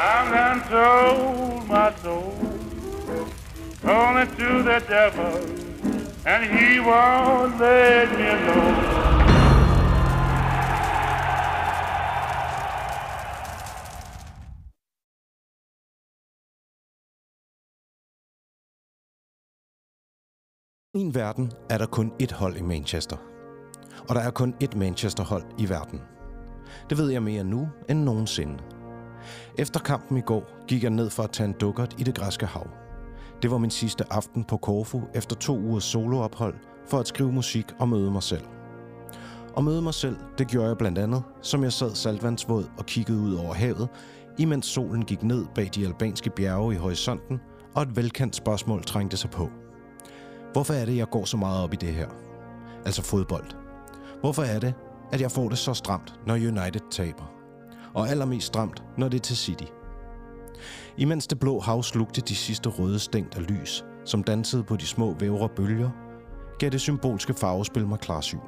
I'm done sold my soul, only to the devil, and he won't let me alone. I min verden er der kun ét hold i Manchester. Og der er kun ét Manchester-hold i verden. Det ved jeg mere nu end nogensinde. Efter kampen i går gik jeg ned for at tage en dukkert i det græske hav. Det var min sidste aften på Korfu efter to ugers soloophold for at skrive musik og møde mig selv. Og møde mig selv, det gjorde jeg blandt andet, som jeg sad saltvandsvåd og kiggede ud over havet, imens solen gik ned bag de albanske bjerge i horisonten, og et velkendt spørgsmål trængte sig på. Hvorfor er det, jeg går så meget op i det her? Altså fodbold. Hvorfor er det, at jeg får det så stramt, når United taber? Og allermest stramt, når det er til City. Imens det blå hav slugte de sidste røde stængt af lys, som dansede på de små vævre bølger, gav det symbolske farvespil mig klarsyn.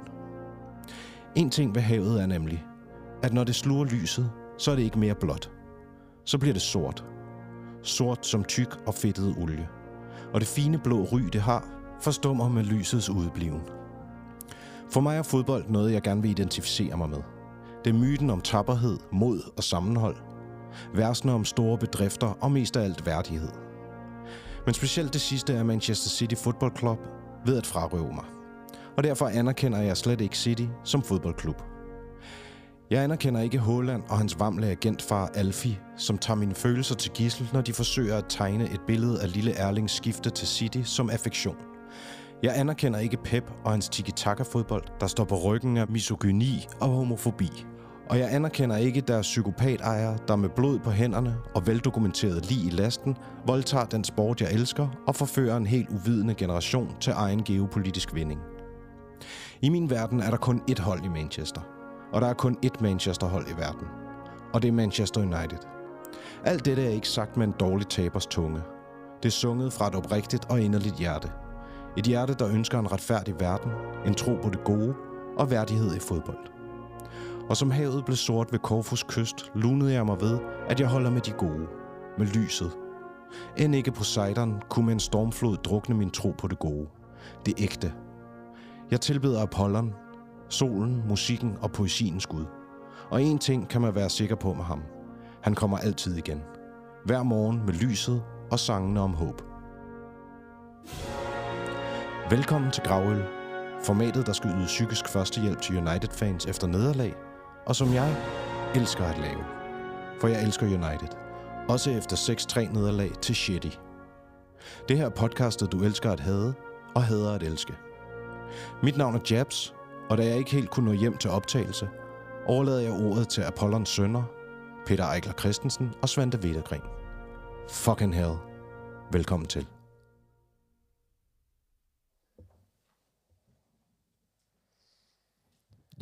En ting ved havet er nemlig, at når det sluger lyset, så er det ikke mere blåt. Så bliver det sort. Sort som tyk og fedtet olie. Og det fine blå ry, det har, forstummer med lysets udbliven. For mig er fodbold noget, jeg gerne vil identificere mig med. Det er myten om tapperhed, mod og sammenhold. Versene om store bedrifter og mest af alt værdighed. Men specielt det sidste er Manchester City Football Club ved at frarøve mig. Og derfor anerkender jeg slet ikke City som fodboldklub. Jeg anerkender ikke Holland og hans vamle agentfar Alfie, som tager mine følelser til gissel, når de forsøger at tegne et billede af lille Erlings skifte til City som affektion. Jeg anerkender ikke Pep og hans tiki-taka-fodbold, der står på ryggen af misogyni og homofobi. Og jeg anerkender ikke deres psykopatejere, der med blod på hænderne og veldokumenteret lige i lasten, voldtager den sport, jeg elsker, og forfører en helt uvidende generation til egen geopolitisk vinding. I min verden er der kun ét hold i Manchester. Og der er kun ét Manchester-hold i verden. Og det er Manchester United. Alt dette er ikke sagt med en dårlig tabers tunge. Det er sunget fra et oprigtigt og inderligt hjerte – et hjerte, der ønsker en retfærdig verden, en tro på det gode og værdighed i fodbold. Og som havet blev sort ved Korfus kyst, lunede jeg mig ved, at jeg holder med de gode, med lyset. End ikke på sejderen kunne med en stormflod drukne min tro på det gode. Det ægte. Jeg tilbeder Apollon, solen, musikken og poesiens Gud. Og en ting kan man være sikker på med ham. Han kommer altid igen. Hver morgen med lyset og sangene om håb. Velkommen til Gravøl, formatet, der skal yde psykisk førstehjælp til United-fans efter nederlag, og som jeg elsker at lave. For jeg elsker United. Også efter 6-3 nederlag til Shetty. Det her er podcastet, du elsker at hade og hader at elske. Mit navn er Jabs, og da jeg ikke helt kunne nå hjem til optagelse, overlader jeg ordet til Apollons sønner, Peter Eichler Christensen og Svante Vedergren. Fucking hell. Velkommen til.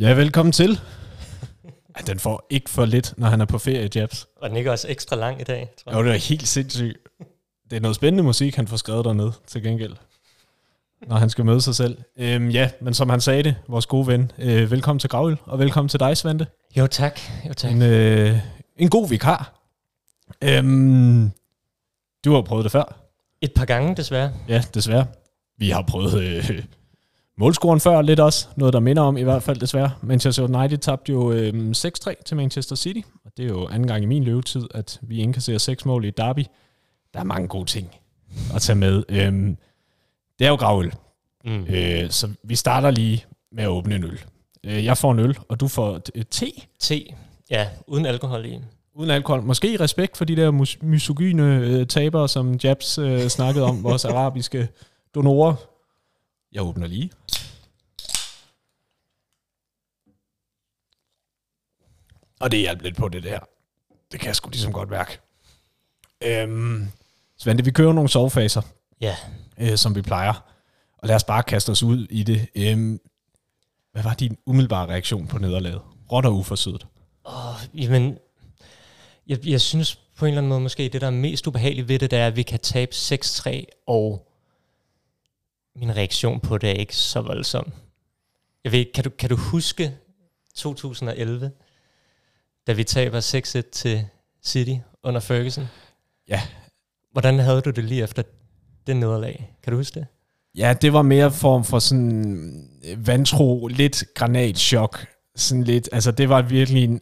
Ja, velkommen til. Ej, den får ikke for lidt, når han er på ferie, Jabs. Og den ikke også ekstra lang i dag, tror jeg. Jo, det er helt sindssygt. Det er noget spændende musik, han får skrevet dernede til gengæld, når han skal møde sig selv. Øhm, ja, men som han sagde det, vores gode ven, øh, velkommen til Gravøl, og velkommen til dig, Svante. Jo tak, jo tak. En, øh, en god vikar. Øhm, du har prøvet det før. Et par gange, desværre. Ja, desværre. Vi har prøvet øh, Målscoren før lidt også, noget der minder om i hvert fald desværre. Manchester United tabte jo øh, 6-3 til Manchester City, og det er jo anden gang i min løvetid, at vi indkasserer seks mål i derby. Der er mange gode ting at tage med. Øhm, det er jo gravøl, mm. øh, så vi starter lige med at åbne en øl. Øh, jeg får en øl, og du får te. Te, ja, uden alkohol i. Uden alkohol. Måske i respekt for de der misogyne øh, tabere, som Jabs øh, snakkede om, vores arabiske donorer. Jeg åbner lige. Og det hjalp lidt på det der. Det kan sgu ligesom godt mærke. Øhm, Svante, vi kører nogle sovefaser, ja. øh, som vi plejer. Og lad os bare kaste os ud i det. Øhm, hvad var din umiddelbare reaktion på nederlaget? Råt og uforsødet. Oh, jamen, jeg, jeg synes på en eller anden måde måske, det der er mest ubehageligt ved det, det er, at vi kan tabe 6-3, og min reaktion på det er ikke så voldsom. Jeg ved, kan du, kan du huske 2011, da vi taber 6-1 til City, under Ferguson. Ja. Hvordan havde du det lige efter det nederlag? Kan du huske det? Ja, det var mere form for sådan øh, vantro, lidt granatchok. Sådan lidt, altså det var virkelig en,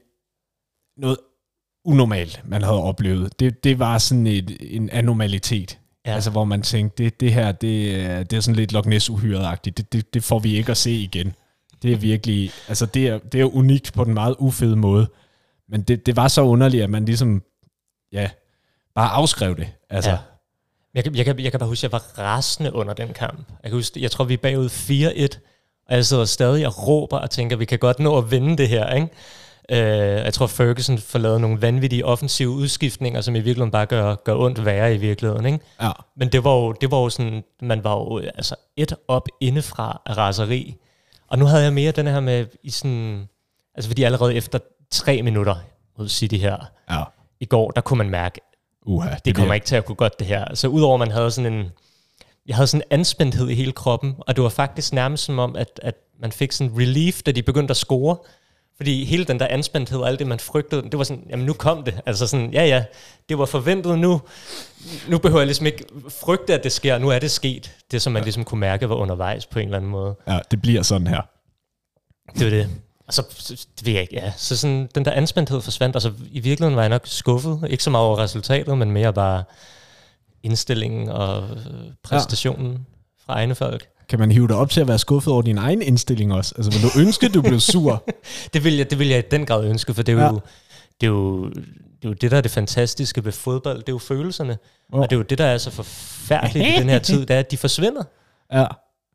noget unormalt, man havde oplevet. Det, det var sådan et, en anomalitet. Ja. Altså hvor man tænkte, det, det her, det, er- det er sådan lidt Loch Ness uhyret det, det, det får vi ikke at se igen. Det er virkelig, altså det er, det er unikt på den meget ufede måde. Men det, det var så underligt, at man ligesom, ja, bare afskrev det. Altså, ja. Jeg kan, jeg, kan, jeg kan bare huske, at jeg var rasende under den kamp. Jeg, kan huske, jeg tror, vi er bagud 4-1, og jeg sidder stadig og råber og tænker, vi kan godt nå at vinde det her. Ikke? Uh, jeg tror, Ferguson får lavet nogle vanvittige offensive udskiftninger, som i virkeligheden bare gør, gør ondt værre i virkeligheden. Ikke? ja. Men det var jo, det var jo sådan, man var jo øh, altså et op indefra af raseri. Og nu havde jeg mere den her med, i sådan, altså fordi allerede efter tre minutter mod City her, ja. i går, der kunne man mærke, Uha, det kommer ikke til at kunne godt det her. Så udover man havde sådan en, jeg havde sådan en anspændthed i hele kroppen, og det var faktisk nærmest som om, at, at man fik sådan relief, da de begyndte at score. Fordi hele den der anspændthed og alt det, man frygtede, det var sådan, jamen nu kom det. Altså sådan, ja ja, det var forventet nu. Nu behøver jeg ligesom ikke frygte, at det sker. Nu er det sket. Det, som man ligesom kunne mærke, var undervejs på en eller anden måde. Ja, det bliver sådan her. Det var det. Og så, det ved jeg ikke, ja. Så sådan, den der anspændthed forsvandt, og så i virkeligheden var jeg nok skuffet. Ikke så meget over resultatet, men mere bare indstillingen og øh, præstationen ja. fra egne folk. Kan man hive dig op til at være skuffet over din egen indstilling også? Altså, vil du ønske, du blev sur? Det vil, jeg, det vil jeg i den grad ønske, for det er, jo, Ja. det, er jo, det er jo det, der er det fantastiske ved fodbold. Det er jo følelserne. Hvor- Og det er jo det, der er så forfærdeligt i den her tid, det er, at de forsvinder. Ja,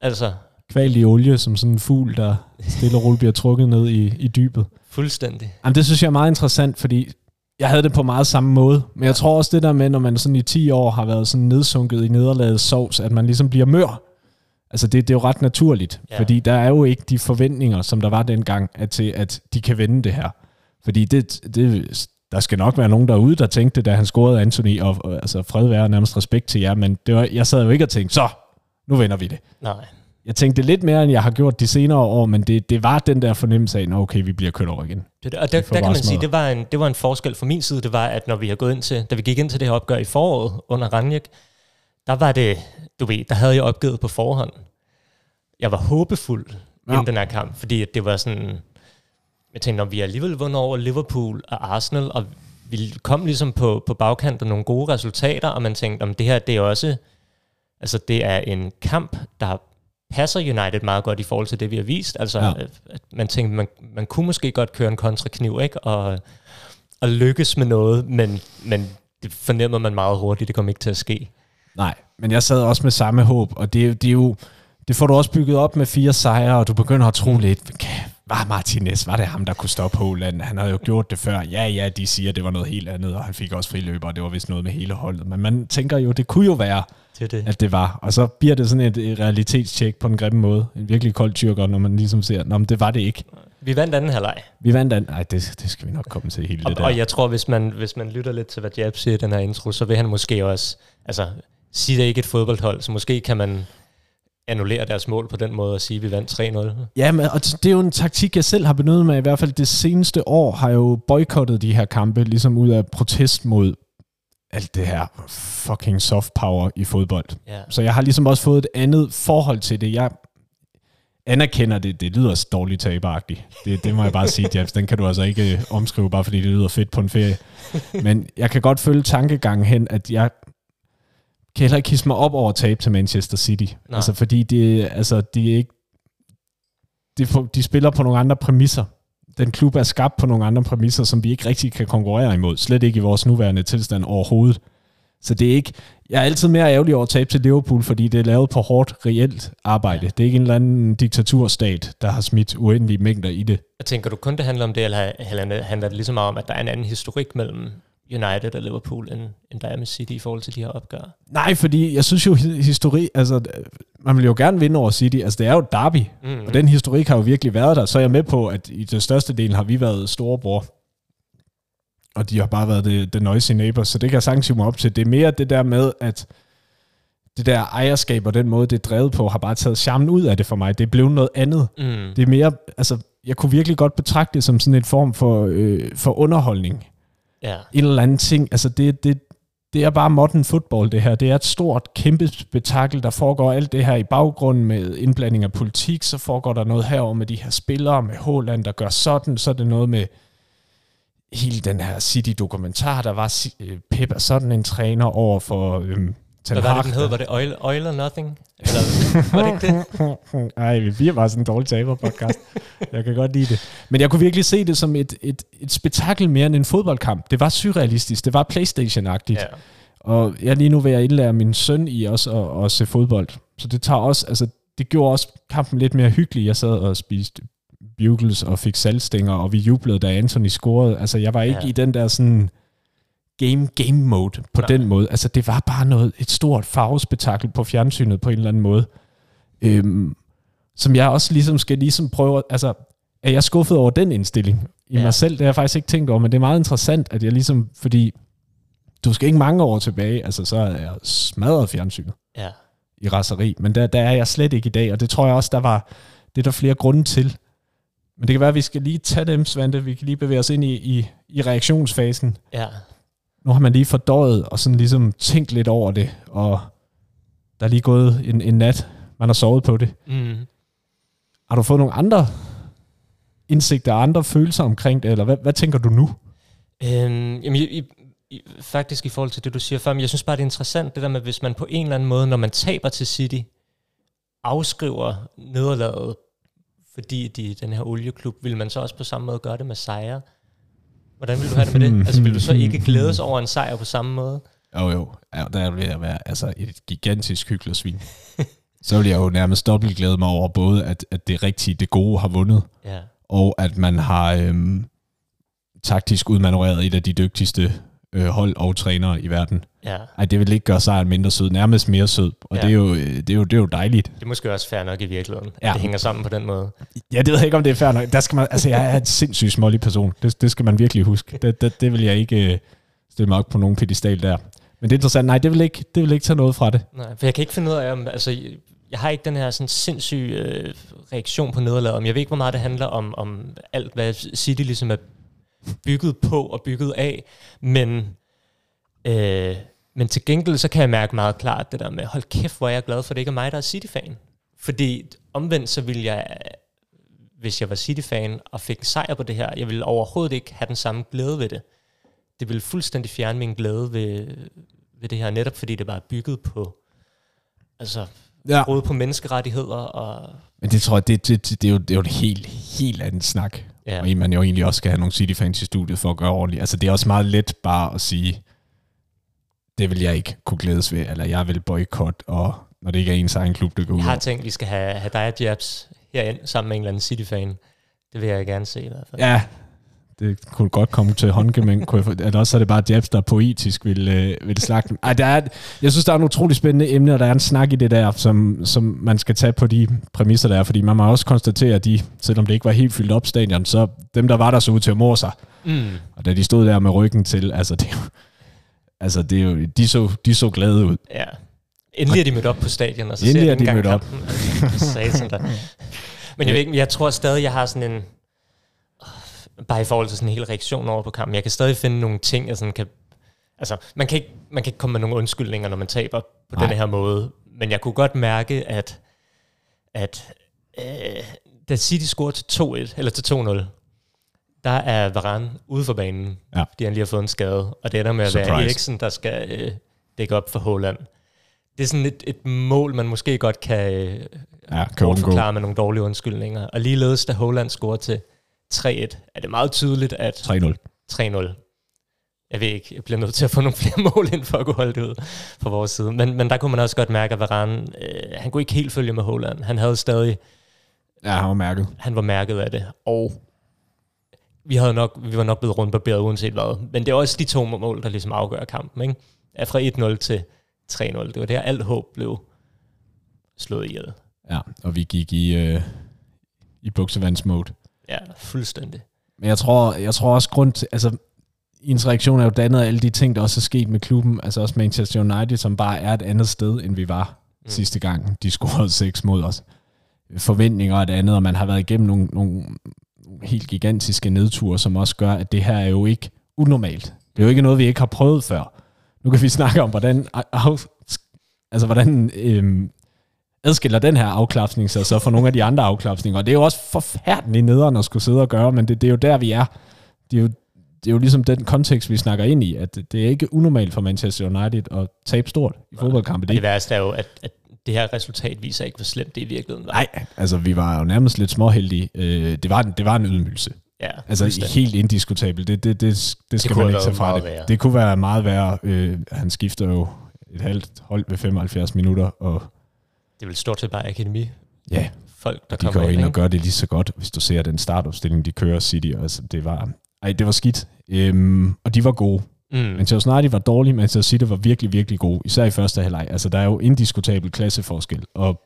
Altså, kvalt i olie, som sådan en fugl, der stille og roligt bliver trukket ned i, i dybet. fuldstændig. Jamen, det synes jeg er meget interessant, fordi jeg havde det på meget samme måde. Men jeg tror også det der med, når man sådan i 10 år har været sådan nedsunket i nederlaget sovs, at man ligesom bliver mør. Altså det, det er jo ret naturligt, Ja. fordi der er jo ikke de forventninger, som der var dengang, at, til at de kan vinde det her. Fordi det, det, der skal nok være nogen derude, der tænkte da han scorede Anthony, og, og altså fred være nærmest respekt til jer, men det var, jeg sad jo ikke og tænkte, så, nu vinder vi det. Nej. Jeg tænkte lidt mere, end jeg har gjort de senere år, men det, det var den der fornemmelse af, "Nå, okay, vi bliver kørt over igen. Det, og der, der kan man sige, det var, en, det var en forskel fra min side, det var, at når vi har gået ind til, da vi gik ind til det her opgør i foråret under Ranjek, der var det, du ved, der havde jeg opgivet på forhånd. Jeg var håbefuld ja. Inden den her kamp, fordi det var sådan, jeg tænkte, når vi alligevel vundet over Liverpool og Arsenal, og vi kom ligesom på, på bagkant af nogle gode resultater, og man tænkte, om det her, det er også, altså det er en kamp, der passer United meget godt i forhold til det, vi har vist. Altså. Ja. at man tænkte, man, man kunne måske godt køre en kontrakniv, ikke? Og, og lykkes med noget, men, men det fornemmer man meget hurtigt, det kommer ikke til at ske. Nej, men jeg sad også med samme håb, og det, det er jo, det får du også bygget op med fire sejre, og du begynder at tro lidt, "Kan- var Martinez, var det ham, der kunne stoppe Holland? Han havde jo gjort det før. Ja, ja, de siger, det var noget helt andet, og han fik også friløber, og det var vist noget med hele holdet. Men man tænker jo, det kunne jo være, Det det. at det var. Og så bliver det sådan et, et realitetstjek på en grimme måde. En virkelig kold tyrker, når man ligesom ser, Nå, men det var det ikke. Vi vandt anden halvleg. Vi vandt an. Nej, det, det skal vi nok komme til hele Og, det der. og jeg tror, hvis man, hvis man lytter lidt til, hvad Jab siger i den her intro, så vil han måske også, altså, sige det er ikke et fodboldhold, så måske kan man annullere deres mål på den måde og sige, at vi vandt 3-0. Ja, men og det er jo en taktik, jeg selv har benyttet mig. I hvert fald det seneste år har jeg jo boykottet de her kampe, ligesom ud af protest mod alt det her fucking soft power i fodbold. Ja. Så jeg har ligesom også fået et andet forhold til det. Jeg anerkender det, det lyder dårligt taberagtigt. Det, det må jeg bare sige, Jabs. Den kan du altså ikke øh, omskrive, bare fordi det lyder fedt på en ferie. Men jeg kan godt følge tankegangen hen, at jeg kan heller ikke hisse mig op over at tabe til Manchester City. Nej. Altså fordi det, altså, de er ikke de, de spiller på nogle andre præmisser. Den klub er skabt på nogle andre præmisser, som vi ikke rigtig kan konkurrere imod. Slet ikke i vores nuværende tilstand overhovedet. Så det er ikke... Jeg er altid mere ærgerlig over at tabe til Liverpool, fordi det er lavet på hårdt, reelt arbejde. Det er ikke en eller anden diktaturstat, der har smidt uendelige mængder i det. Jeg tænker du kun, det handler om det, eller eller handler det lige så meget om, at der er en anden historik mellem United og Liverpool, end, end der er med City i forhold til de her opgør? Nej, fordi jeg synes jo, hi- historik... Altså, man vil jo gerne vinde over City. Altså, det er jo et derby. Mm. Og den historik har jo virkelig været der. Så er jeg med på, at i den største del har vi været storebror. Og de har bare været det, det noisy neighbors. Så det kan jeg sagtens mig op til. Det er mere det der med, at det der ejerskab og den måde, det er drevet på, har bare taget charmen ud af det for mig. Det er blevet noget andet. Mm. Det er mere, altså, jeg kunne virkelig godt betragte det som sådan en form for, øh, for underholdning. Ja. en eller anden ting. Altså det, det, det er bare modern football, det her. Det er et stort, kæmpe spektakel, der foregår alt det her i baggrunden med indblanding af politik. Så foregår der noget herover med de her spillere, med Håland, der gør sådan. Så er det noget med hele den her City-dokumentar, der var øh, Pep er sådan en træner over for øhm, Ten Hvad var det, den hed? Var det Oil, Oil or Nothing? Eller, var det ikke det? Ej, vi bliver bare sådan en dårlig taber-podcast. jeg kan godt lide det. Men jeg kunne virkelig se det som et, et, et spektakel mere end en fodboldkamp. Det var surrealistisk. Det var Playstation-agtigt. Ja. Og jeg lige nu ved at indlære min søn i også at, at se fodbold. Så det tager også, altså det gjorde også kampen lidt mere hyggelig. Jeg sad og spiste bugles og fik salgstænger, og vi jublede, da Anthony scorede. Altså jeg var ikke ja. i den der sådan game game mode på Nej. Den måde. Altså det var bare noget, et stort farvespektakel på fjernsynet på en eller anden måde. Øhm, som jeg også ligesom skal ligesom prøve, altså er jeg skuffet over den indstilling i ja. mig selv? Det har jeg faktisk ikke tænkt over, men det er meget interessant, at jeg ligesom, fordi du skal ikke mange år tilbage, altså så er jeg smadret fjernsynet ja. i raseri, men der, der er jeg slet ikke i dag, og det tror jeg også, der var, det er der flere grunde til. Men det kan være, at vi skal lige tage dem, Svante, vi kan lige bevæge os ind i, i, i reaktionsfasen. ja. Nu har man lige fordøjet og sådan ligesom tænkt lidt over det, og der er lige gået en, en nat, man har sovet på det. Mm. Har du fået nogle andre indsigter og andre følelser omkring det, eller hvad, hvad tænker du nu? Øhm, jamen, i, i, i, faktisk i forhold til det, du siger før, men jeg synes bare, det er interessant, det der med, hvis man på en eller anden måde, når man taber til City, afskriver nederlaget, fordi de den her olieklub, vil man så også på samme måde gøre det med sejre? Hvordan vil du have det med det? Altså, vil du så ikke glædes over en sejr på samme måde? Jo, jo. Ja, der er ved at være altså, et gigantisk hyggelesvin. Så vil jeg jo nærmest dobbelt glæde mig over både, at, at det rigtige, det gode har vundet, Ja, og at man har øhm, taktisk udmanøvreret et af de dygtigste øh, hold og trænere i verden. Ja. Ej, det vil ikke gøre sejren mindre sød, nærmest mere sød. Og Ja. det, er jo, øh, det, er jo, det er jo dejligt. Det er måske også fair nok i virkeligheden. Ja. Ja. Det hænger sammen på den måde. Ja, det ved jeg ikke, om det er fair nok. Der skal man, altså, jeg er en sindssygt smålig person. Det, det skal man virkelig huske. Det, det, det vil jeg ikke øh, stille mig op på nogen pedestal der. Men det er interessant. Nej, det vil ikke, det vil ikke tage noget fra det. Nej, for jeg kan ikke finde ud af, om, altså, jeg har ikke den her sådan sindssyge øh, reaktion på nederlaget. Men Jeg ved ikke, hvor meget det handler om, om alt, hvad City ligesom er bygget på og bygget af. Men, øh, men til gengæld, så kan jeg mærke meget klart det der med, hold kæft, hvor er jeg glad for, at det ikke er mig, der er City-fan. Fordi omvendt, så ville jeg, hvis jeg var City-fan og fik en sejr på det her, jeg ville overhovedet ikke have den samme glæde ved det. Det ville fuldstændig fjerne min glæde ved, ved det her, netop fordi det bare er bygget på altså Ja. brud på menneskerettigheder og Men det tror jeg, det, det, det, det, er, jo, det er jo et helt, helt andet snak. ja, Og en, man jo egentlig også skal have nogle City-fans i studiet for at gøre ordentligt. Altså, det er også meget let bare at sige, det vil jeg ikke kunne glædes ved, eller jeg vil boykotte, og når det ikke er ens egen klub, det går ud jeg har tænkt, vi skal have, have dig og Jabs herind sammen med en eller anden City-fan. Det vil jeg gerne se i hvert fald. Ja, det kunne godt komme til håndgemæng. Eller også er det bare Jabs, der poetisk vil, øh, vil slagte. Ej, der er, jeg synes, der er en utrolig spændende emne, og der er en snak i det der, som, som man skal tage på de præmisser, der er. Fordi man må også konstatere, at de, selvom det ikke var helt fyldt op stadion, så dem, der var der, så ud til at mor sig. Mm. Og da de stod der med ryggen til, altså det, altså det er jo, de så, de så glade ud. ja. Endelig er de mødt op på stadion, og så Endelig ser er de jeg mødt op. op. Satan da. Men jeg, ved ikke, jeg tror stadig, jeg har sådan en... Bare i forhold til sådan en hel reaktion over på kampen. Jeg kan stadig finde nogle ting, jeg sådan kan... Altså, man kan, ikke, man kan ikke komme med nogle undskyldninger, når man taber på Nej. den her måde. Men jeg kunne godt mærke, at, at øh, da City scorede til 2-1, eller til 2-0, der er Varane ude for banen, Ja. fordi han lige har fået en skade. Og det ender med at være Surprise. Eriksen, der skal øh, dække op for Holland. Det er sådan et, et mål, man måske godt kan, øh, Ja, kan forklare med nogle dårlige undskyldninger. Og ligeledes, da Holland scorer til 3-1, er det meget tydeligt, at 3-0. 3-0. Jeg ved ikke, jeg bliver nødt til at få nogle flere mål ind for at kunne holde det ud fra vores side. Men, men der kunne man også godt mærke, at Varane, øh, han kunne ikke helt følge med Holland. Han havde stadig, Ja, han var mærket. han var mærket af det. Og vi, havde nok, vi var nok blevet rundbarberet uanset hvad. Men det er også de to mål, der ligesom afgør kampen. Ikke? Ja, fra 1-0 til 3-0. Det var der, alt håb blev slået ihjel. Ja, og vi gik i, øh, i buksevandsmode. Ja, fuldstændig. Men jeg tror, jeg tror også grund til, altså ens reaktion er jo dannet af alle de ting, der også er sket med klubben, altså også Manchester United, som bare er et andet sted, end vi var mm. sidste gang, de scorede seks mod os. Forventninger og det andet, og man har været igennem nogle, nogle helt gigantiske nedture, som også gør, at det her er jo ikke unormalt. Det er jo ikke noget, vi ikke har prøvet før. Nu kan vi snakke om, hvordan, altså, hvordan øhm, adskiller den her afklapsning sig så fra nogle af de andre afklapsninger. Og det er jo også forfærdeligt nederen at skulle sidde og gøre, men det, det er jo der, vi er. Det er jo, det er jo ligesom den kontekst, vi snakker ind i, at det er ikke unormalt for Manchester United at tabe stort i fodboldkampe. Det, det værste er jo, at, at det her resultat viser ikke, hvor slemt det i virkeligheden var. Nej, altså vi var jo nærmest lidt småheldige. Øh, det, var, det var en ydmygelse. Ja, altså fuldstændig. helt indiskutabelt. Det, det, det, det skal kunne man ikke tage fra det. værre. Det kunne være meget værre. Øh, han skifter jo et halvt hold ved 75 minutter, og Det vel stort set bare akademi. ja, Folk, der de kommer går ind ind, og gør det lige så godt, hvis du ser den startopstilling, de kører City. Altså, det var, ej, det var skidt. Øhm, og de var gode. Mm. Manchester United var dårlige, Manchester City var virkelig, virkelig gode. Især i første halvleg. Altså, der er jo indiskutabel klasseforskel. Og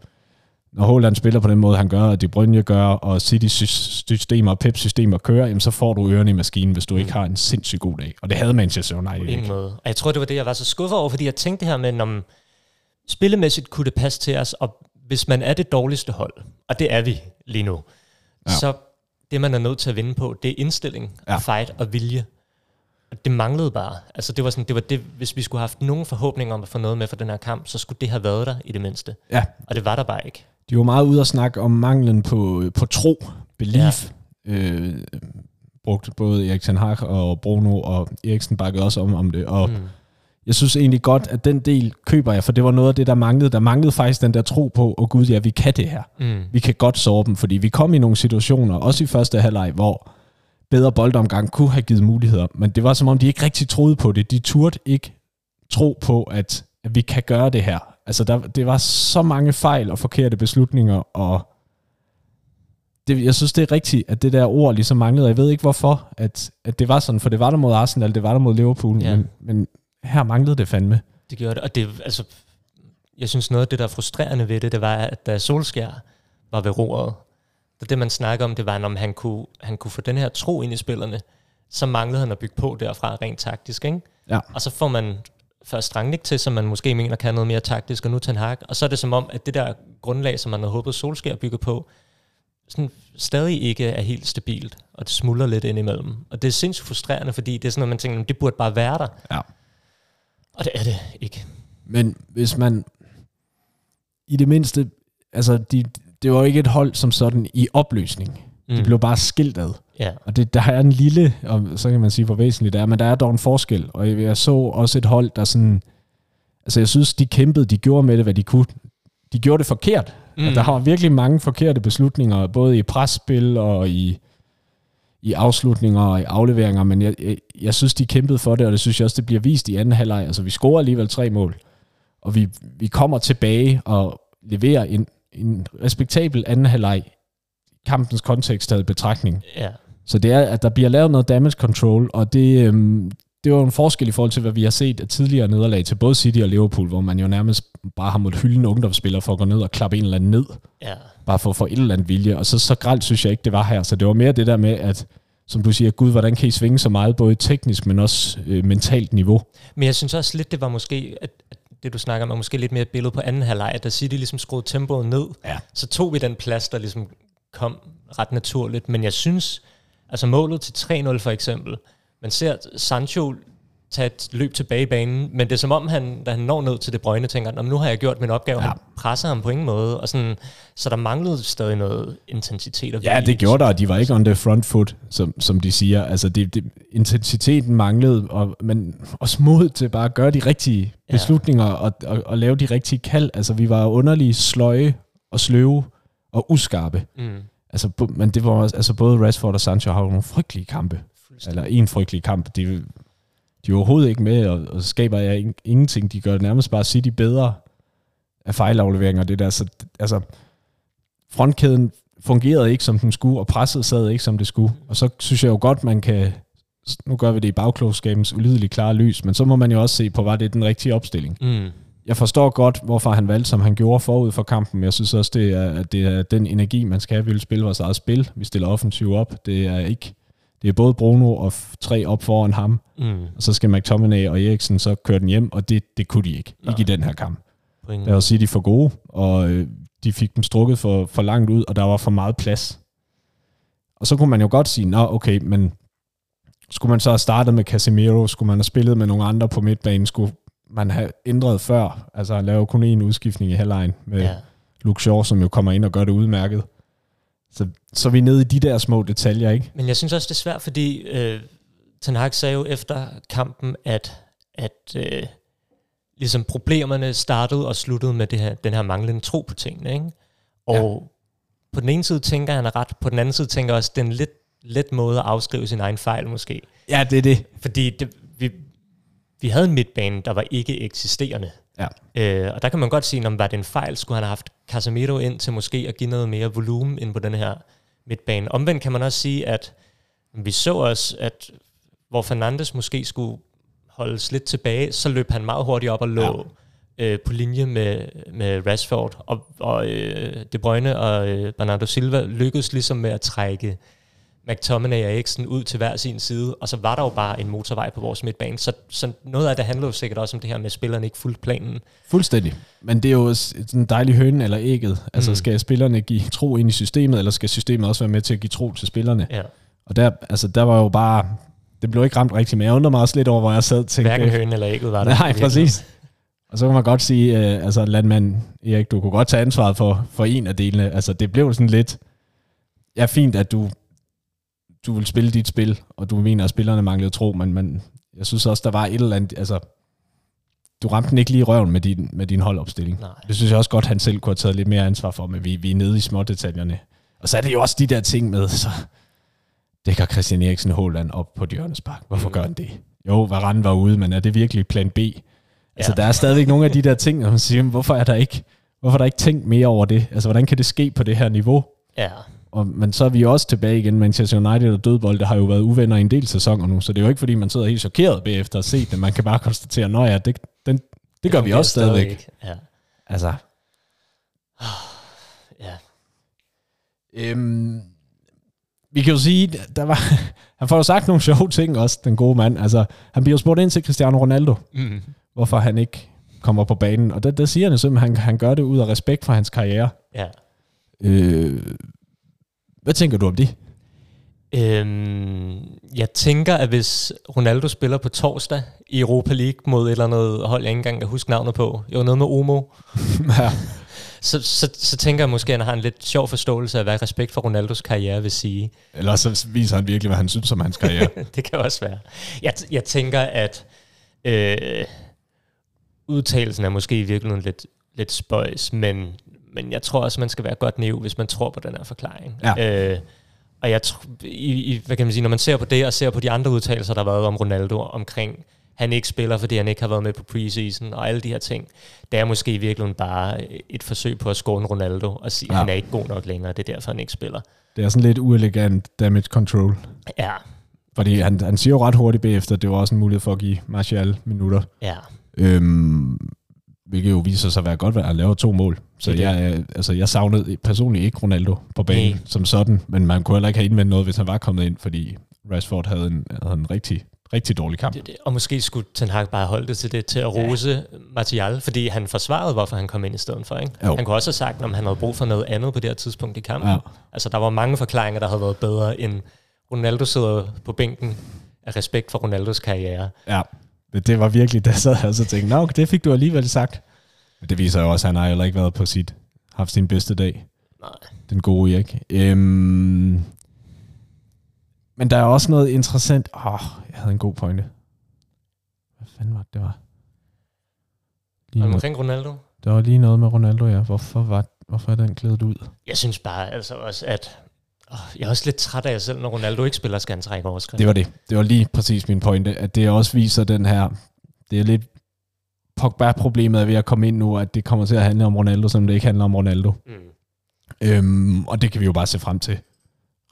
når Holland spiller på den måde, han gør, og De Bruyne gør, og City systemer og Pep systemer kører, jamen, så får du ørerne i maskinen, hvis du ikke har en sindssygt god dag. Og det havde Manchester United ikke. måde. Og jeg tror, det var det, jeg var så skuffet over, fordi jeg tænkte det her med, om spillemæssigt kunne det passe til os, og hvis man er det dårligste hold, og det er vi lige nu, Ja. så det, man er nødt til at vinde på, det er indstilling, Ja. ja. fight og vilje. Det manglede bare. Altså det var sådan, det var det, hvis vi skulle have haft nogen forhåbning om at få noget med for den her kamp, så skulle det have været der i det mindste. Ja, Og det var der bare ikke. de var meget ude at snakke om manglen på, på tro, belief. Ja. Øh, brugte både Erik Ten Hag og Bruno, og Eriksen bakkede også om, om det. Og Mm. jeg synes egentlig godt, at den del køber jeg, for det var noget af det, der manglede. Der manglede faktisk den der tro på, og gud ja, vi kan det her. Mm. Vi kan godt sove dem, fordi vi kom i nogle situationer, også i første halvleg, hvor bedre boldomgang kunne have givet muligheder, men det var som om, de ikke rigtig troede på det. De turde ikke tro på, at, at vi kan gøre det her. Altså, der, det var så mange fejl og forkerte beslutninger, og det, jeg synes, det er rigtigt, at det der ord ligesom manglede. Jeg ved ikke, hvorfor, at, at det var sådan, for det var der mod Arsenal, det var der mod Liverpool, Ja. men, men her manglede det fandme. Det gjorde det, og det, altså, jeg synes noget af det, der er frustrerende ved det, det var, at da Solskjær var ved roret, det, det man snakker om, det var, om han kunne, han kunne få den her tro ind i spillerne, så manglede han at bygge på derfra rent taktisk, ikke? Ja. Og så får man først Rangnick til, som man måske mener kan noget mere taktisk, og nu Ten Hag, og så er det som om, at det der grundlag, som man havde håbet Solskjær bygge på, sådan stadig ikke er helt stabilt, og det smuldrer lidt ind imellem. Og det er sindssygt frustrerende, fordi det er sådan noget, man tænker, "Jamen, det burde bare være der. Ja. Og det er det ikke. Men hvis man i det mindste, altså de, det var ikke et hold som sådan i opløsning. Mm. De blev bare skilt ad. Ja. Og det, der er en lille, og så kan man sige, hvor væsentligt det er, men der er dog en forskel. Og jeg, jeg så også et hold, der sådan, altså jeg synes, de kæmpede, de gjorde med det, hvad de kunne. De gjorde det forkert. Mm. Og der var virkelig mange forkerte beslutninger, både i presspil og i, i afslutninger og i afleveringer, men jeg, jeg, jeg synes, de kæmpede for det, og det synes jeg også, det bliver vist i anden halvleg. Altså, vi scorer alligevel tre mål, og vi, vi kommer tilbage og leverer en, en respektabel anden halvleg kampens kontekst taget i betragtning. Ja. Så det er, at der bliver lavet noget damage control, og det, øhm, det var en forskel i forhold til, hvad vi har set af tidligere nederlag til både City og Liverpool, hvor man jo nærmest bare har måttet hylde en ungdomsspiller for at gå ned og klappe en eller anden ned, Ja. bare for at få et eller andet vilje. Og så, så gralt synes jeg ikke, det var her. Så det var mere det der med, at som du siger, gud, hvordan kan I svinge så meget, både teknisk, men også øh, mentalt niveau? Men jeg synes også lidt, det var måske, at, at det du snakker om, er måske lidt mere et billede på anden halvleg, at da City ligesom skruede tempoet ned, Ja. så tog vi den plads, der ligesom kom ret naturligt. Men jeg synes, altså målet til 3-0 for eksempel, man ser Sancho tage et løb tilbage i banen, men det er som om, han, da han når ned til det brøgne, tænker, "Nå, men nu har jeg gjort min opgave, Ja. ja. han presser ham på ingen måde, og sådan, så der manglede stadig noget intensitet og Ja, det gjorde der, og de var ikke on the front foot, som, som de siger. Altså, det, det, intensiteten manglede, og, men også mod til bare at gøre de rigtige Ja. beslutninger og, og, og lave de rigtige kald. Altså, vi var underlige sløje og sløve og uskarpe. Mm, Altså, men det var altså både Rashford og Sancho har jo nogle frygtelige kampe. Eller en frygtelig kamp. De, de er overhovedet ikke med, og, og skaber jeg ing- ingenting. De gør det nærmest bare City bedre af fejlafleveringer. Det der. Så, altså, frontkæden fungerede ikke, som den skulle, og presset sad ikke, som det skulle. Og så synes jeg jo godt, man kan... Nu gør vi det i bagklogskabens ulideligt klare lys, men så må man jo også se på, var det den rigtige opstilling. mm, Jeg forstår godt, hvorfor han valgte, som han gjorde forud for kampen. Jeg synes også, det er, at det er den energi, man skal have. Vi vil spille vores eget spil. Vi stiller offensiv op. Det er ikke... Det er både Bruno og tre op foran ham. mm, Og så skal McTominay og Eriksen så køre den hjem, og det, det kunne de ikke. Nej. Ikke i den her kamp. Der var City for gode, og øh, de fik dem strukket for, for langt ud, og der var for meget plads. Og så kunne man jo godt sige, nå okay, men skulle man så have startet med Casemiro, skulle man have spillet med nogle andre på midtbanen, skulle man have ændret før, altså lave kun en udskiftning i halvlejen med ja. Luke Shaw, som jo kommer ind og gør det udmærket. Så, så er vi nede i de der små detaljer, ikke? Men jeg synes også, det er svært, fordi øh, Ten Hag sagde jo efter kampen, at, at øh, ligesom problemerne startede og sluttede med det her, den her manglende tro på tingene. Ikke? Og ja. på den ene side tænker han er ret, på den anden side tænker også, det er en lidt let måde at afskrive sin egen fejl måske. Ja, det er det. Fordi det, vi, vi havde en midtbane, der var ikke eksisterende. Ja. Øh, og der kan man godt sige, om var det en fejl, skulle han have haft Casemiro ind til måske at give noget mere volumen ind på den her midtbane. Omvendt kan man også sige, at vi så også, at hvor Fernandes måske skulle holdes lidt tilbage, så løb han meget hurtigt op og lå ja. øh, på linje med, med Rashford. Og, og øh, De Bruyne og øh, Bernardo Silva lykkedes ligesom med at trække McTominay og Eriksen ud til hver sin side, og så var der jo bare en motorvej på vores midtbane. Så, så noget af det handler jo sikkert også om det her med, at spillerne ikke fuldt planen. Fuldstændig. Men det er jo en dejlig høne eller ægget. Altså mm. skal spillerne give tro ind i systemet, eller skal systemet også være med til at give tro til spillerne? Ja. Og der, altså, der var jo bare... Det blev ikke ramt rigtigt, men jeg undrer mig også lidt over, hvor jeg sad og tænkte... Hverken høne eller ægget var der. Nej, præcis. Og så kan man godt sige, uh, altså landmand Erik, du kunne godt tage ansvaret for, for en af delene. Altså det blev sådan lidt... Ja, fint, at du du vil spille dit spil, og du mener, at spillerne manglede tro, men, men jeg synes også, der var et eller andet, altså, du ramte den ikke lige i røven med din, med din holdopstilling. Nej. Det synes jeg også godt, han selv kunne have taget lidt mere ansvar for, men vi, vi er nede i små detaljerne. Og så er det jo også de der ting med, så dækker Christian Eriksen Håland op på Djørnespark. Hvorfor mm. gør han det? Jo, Varane var ude, men er det virkelig plan B? Altså, ja. der er stadigvæk nogle af de der ting, og man siger, hvorfor er der ikke, hvorfor er der ikke tænkt mere over det? Altså, hvordan kan det ske på det her niveau? Ja. Og, men så er vi også tilbage igen. Manchester United og dødbold, har jo været uvenner i en del sæsoner nu, så det er jo ikke, fordi man sidder helt chokeret bagefter at se det. Man kan bare konstatere, at ja, det, den, det gør det vi også stadigvæk. Ja. Altså. Ja. Øhm, vi kan jo sige, der var, han får jo sagt nogle sjove ting også, den gode mand. Altså, han bliver jo spurgt ind til Cristiano Ronaldo, mm. hvorfor han ikke kommer på banen. Og der, der siger han simpelthen, at han, han gør det ud af respekt for hans karriere. Ja. Øh, hvad tænker du om det? Øhm, jeg tænker, at hvis Ronaldo spiller på torsdag i Europa League mod et eller andet hold, jeg ikke engang kan huske navnet på, jo noget med Omo, ja. så, så, så tænker jeg måske, at han har en lidt sjov forståelse af, hvad respekt for Ronaldos karriere vil sige. Eller så viser han virkelig, hvad han synes om hans karriere. det kan også være. Jeg, jeg tænker, at øh, udtalelsen er måske i virkeligheden lidt, lidt spøjs, men men jeg tror også, man skal være godt naiv, hvis man tror på den her forklaring. Ja. Øh, og jeg tror, i, i, hvad kan man sige, når man ser på det, og ser på de andre udtalelser, der har været om Ronaldo, omkring, han ikke spiller, fordi han ikke har været med på preseason, og alle de her ting, det er måske i virkeligheden bare et forsøg på at skåne Ronaldo, og sige, ja. at han er ikke god nok længere, det er derfor, han ikke spiller. Det er sådan lidt uelegant damage control. Ja. Fordi han, han siger jo ret hurtigt bagefter, at det var også en mulighed for at give Martial minutter. Ja. Øhm, hvilket jo viser sig at være godt, at han laver to mål. Så det jeg, altså, jeg savnede personligt ikke Ronaldo på banen Nej. som sådan, men man kunne heller ikke have indvendt noget, hvis han var kommet ind, fordi Rashford havde en, havde en rigtig, rigtig dårlig kamp. Det, det. Og måske skulle Ten Hag bare holde det til det, til at rose ja. Martial, fordi han forsvarede, hvorfor han kom ind i stedet for. Ikke? Han kunne også have sagt, om han havde brug for noget andet på det her tidspunkt i kampen. Ja. Altså, der var mange forklaringer, der havde været bedre, end Ronaldo sidder på bænken af respekt for Ronaldos karriere. Ja, det var virkelig, der sad jeg så tænkte, nå, det fik du alligevel sagt. Men det viser jo også, at han har heller ikke været på sit, haft sin bedste dag. Nej. Den gode Erik. Øhm, men der er også noget interessant. Åh, oh, jeg havde en god pointe. Hvad fanden var det, det var? Lige var det omkring Ronaldo? Der var lige noget med Ronaldo, ja. Hvorfor, var, hvorfor er den klædet ud? Jeg synes bare altså også, at jeg er også lidt træt af jer selv, når Ronaldo ikke spiller, skal han trække overskrift. Det var det. Det var lige præcis min pointe, at det også viser den her, det er lidt Pogba-problemet er ved at komme ind nu, at det kommer til at handle om Ronaldo, som det ikke handler om Ronaldo. Mm. Øhm, og det kan vi jo bare se frem til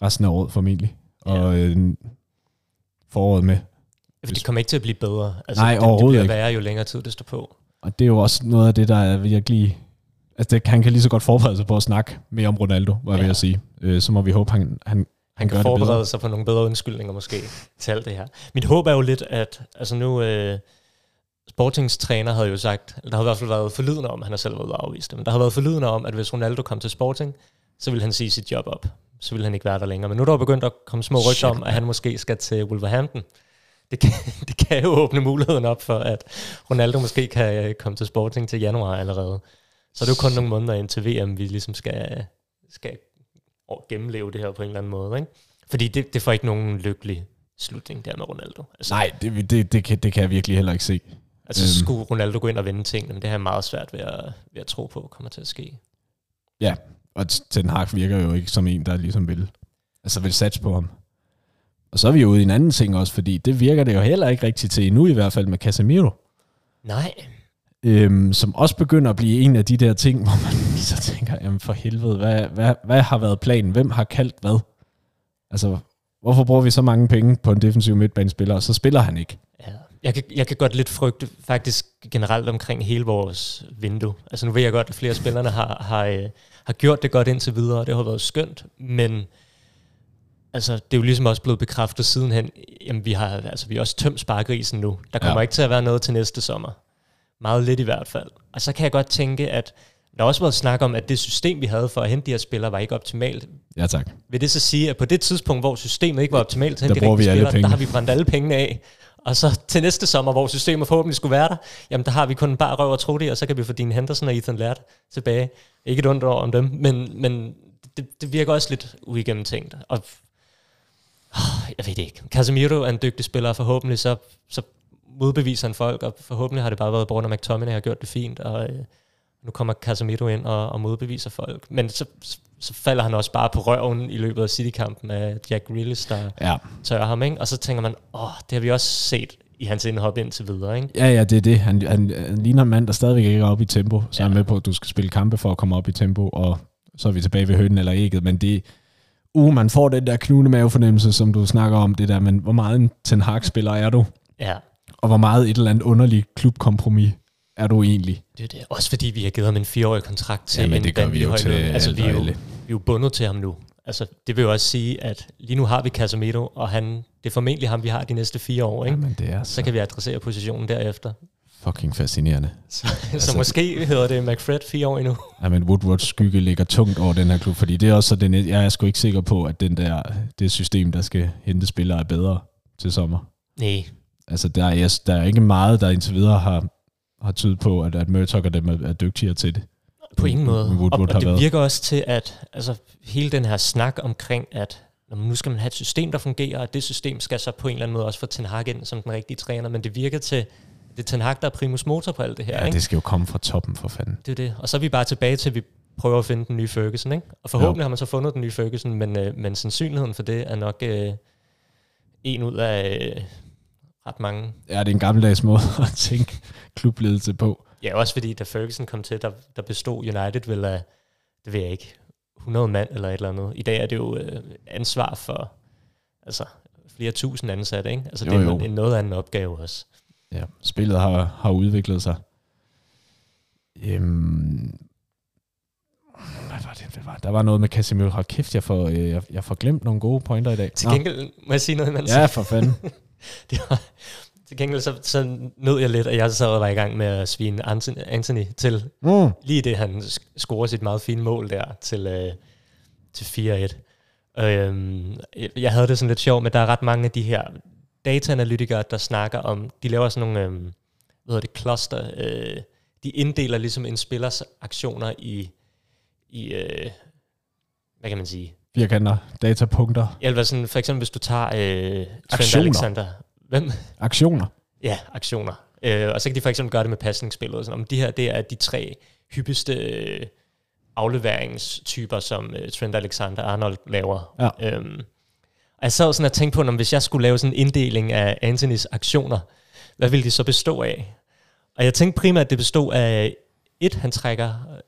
resten af året formentlig. Ja. Og øh, foråret med. Ja, for det kommer ikke til at blive bedre. Altså, Nej, det, overhovedet det bliver værre, jo længere tid det står på. Og det er jo også noget af det, der er virkelig... Altså, det, han kan lige så godt forberede sig på at snakke mere om Ronaldo, var jeg ja. ved at sige. Øh, så må vi håbe, han, han, han, han kan forberede sig på nogle bedre undskyldninger måske til alt det her. Mit håb er jo lidt, at altså nu... Øh, Sportings træner havde jo sagt, der har i hvert fald været forlydende om, han har selv været afvist men der har været forlydende om, at hvis Ronaldo kom til Sporting, så ville han sige sit job op. så ville han ikke være der længere. Men nu er der jo begyndt at komme små rygter om, at han måske skal til Wolverhampton. Det kan, det kan jo åbne muligheden op for, at Ronaldo måske kan øh, komme til Sporting til januar allerede. Så er det jo kun nogle måneder indtil VM, vi ligesom skal, skal gennemleve det her på en eller anden måde. Ikke? Fordi det, det får ikke nogen lykkelig slutning der med Ronaldo. Altså, Nej, det, det, det, kan, det kan jeg virkelig heller ikke se. Altså øhm. skulle Ronaldo gå ind og vende ting, men det har jeg meget svært ved at, ved at tro på kommer til at ske. Ja, og Ten Hag virker jo ikke som en, der ligesom vil, altså vil satse på ham. Og så er vi jo ude i en anden ting også, fordi det virker det jo heller ikke rigtigt til endnu, i hvert fald med Casemiro. Nej. Øhm, som også begynder at blive en af de der ting, hvor man så tænker, jamen for helvede, hvad, hvad, hvad har været planen? Hvem har kaldt hvad? Altså, hvorfor bruger vi så mange penge på en defensiv midtbanespiller, og så spiller han ikke? Ja. Jeg kan, jeg kan godt lidt frygte faktisk generelt omkring hele vores vindue. Altså nu ved jeg godt, at flere af spillerne har, har, øh, har gjort det godt indtil videre, og det har været skønt, men altså, det er jo ligesom også blevet bekræftet sidenhen, jamen vi har, altså, vi har også tømt sparkrisen nu. Der kommer ja. ikke til at være noget til næste sommer. Meget lidt i hvert fald. Og så kan jeg godt tænke, at der har også været snak om, at det system, vi havde for at hente de her spillere, var ikke optimalt. Ja, tak. Vil det så sige, at på det tidspunkt, hvor systemet ikke var optimalt til at hente de rigtige spillere, der har vi brændt alle pengene af. Og så til næste sommer, hvor systemet forhåbentlig skulle være der, jamen der har vi kun bare røv og det, og så kan vi få Dean Henderson og Ethan Laird tilbage. Ikke et ondt om dem, men, men det, det virker også lidt uigennemtænkt. Og jeg ved det ikke. Casemiro er en dygtig spiller, og forhåbentlig så, så modbeviser han folk, og forhåbentlig har det bare været Bruno McTominay har gjort det fint, og øh, nu kommer Casemiro ind og, og modbeviser folk. Men så, så falder han også bare på røven i løbet af City-kampen af Jack Grealish, der ja. tørrer ham, ikke? Og så tænker man, åh, det har vi også set i hans indhop indtil videre, ikke? Ja, ja, det er det. Han, han, han ligner en mand, der stadigvæk ikke er oppe i tempo, så ja. er med på, at du skal spille kampe for at komme op i tempo, og så er vi tilbage ved hønnen eller ægget, men det, uh, man får den der knugende mavefornemmelse, som du snakker om, det der, men hvor meget en Ten Hag-spiller er du? Ja. Og hvor meget et eller andet underligt klubkompromis er du egentlig? Det er det. Også fordi vi har givet ham en fireårig kontrakt til Jamen, det gør vi jo til altså, vi er jo, vi er jo bundet til ham nu. Altså, det vil jo også sige, at lige nu har vi Casemiro, og han, det er formentlig ham, vi har de næste fire år. Ikke? Jamen, det er så. så kan vi adressere positionen derefter. Fucking fascinerende. Så, altså, så måske hedder det McFred fire år endnu. Ja, men Woodwards skygge ligger tungt over den her klub, fordi det er også den, jeg er sgu ikke sikker på, at den der, det system, der skal hente spillere, er bedre til sommer. Nej. Altså, der er, der er ikke meget, der indtil videre har, har tydet på, at, at Murdoch og dem er, er dygtigere til det. På ingen måde. Woodward og, og det været. virker også til, at altså, hele den her snak omkring, at nu skal man have et system, der fungerer, og det system skal så på en eller anden måde også få Ten Hag ind som den rigtige træner, men det virker til, det er Ten Hag, der er primus motor på alt det her. Ja, ikke? det skal jo komme fra toppen for fanden. Det er det. Og så er vi bare tilbage til, at vi prøver at finde den nye Ferguson. Ikke? Og forhåbentlig jo. har man så fundet den nye Ferguson, men, øh, men sandsynligheden for det er nok øh, en ud af øh, ret mange. Ja, det er en gammeldags måde at tænke klubledelse på. Ja, også fordi da Ferguson kom til, der, der bestod United vel af, det ved jeg ikke, 100 mand eller et eller andet. I dag er det jo øh, ansvar for altså, flere tusind ansatte, ikke? Altså jo, det er jo. en noget anden opgave også. Ja, spillet har, har udviklet sig. Øhm, hvad var det? Hvad var Der var noget med Casemiro. Hold kæft, jeg får, øh, jeg, jeg får glemt nogle gode pointer i dag. Til gengæld må jeg sige noget, imens. Ja, for fanden. det var, til gengæld så, så nød jeg lidt, at jeg så var i gang med at svine Anthony til. Mm. Lige det, han scorer sit meget fine mål der til, øh, til 4-1. Øhm, jeg havde det sådan lidt sjovt, men der er ret mange af de her dataanalytikere, der snakker om, de laver sådan nogle, øhm, hvad hedder det, cluster, øh, de inddeler ligesom en spillers aktioner i, i øh, hvad kan man sige? Firkanter, datapunkter. Ja, eller sådan, for eksempel hvis du tager øh, Trent Alexander, Hvem? Aktioner. Ja, aktioner. Øh, og så kan de for eksempel gøre det med pasningsspillet. Sådan, om de her, det er de tre hyppigste øh, afleveringstyper, som øh, Trent Alexander-Arnold laver. Ja. Øhm, og jeg sad sådan og tænkte på, om hvis jeg skulle lave sådan en inddeling af Anthony's aktioner, hvad ville de så bestå af? Og jeg tænkte primært, at det bestod af et, han trækker øh,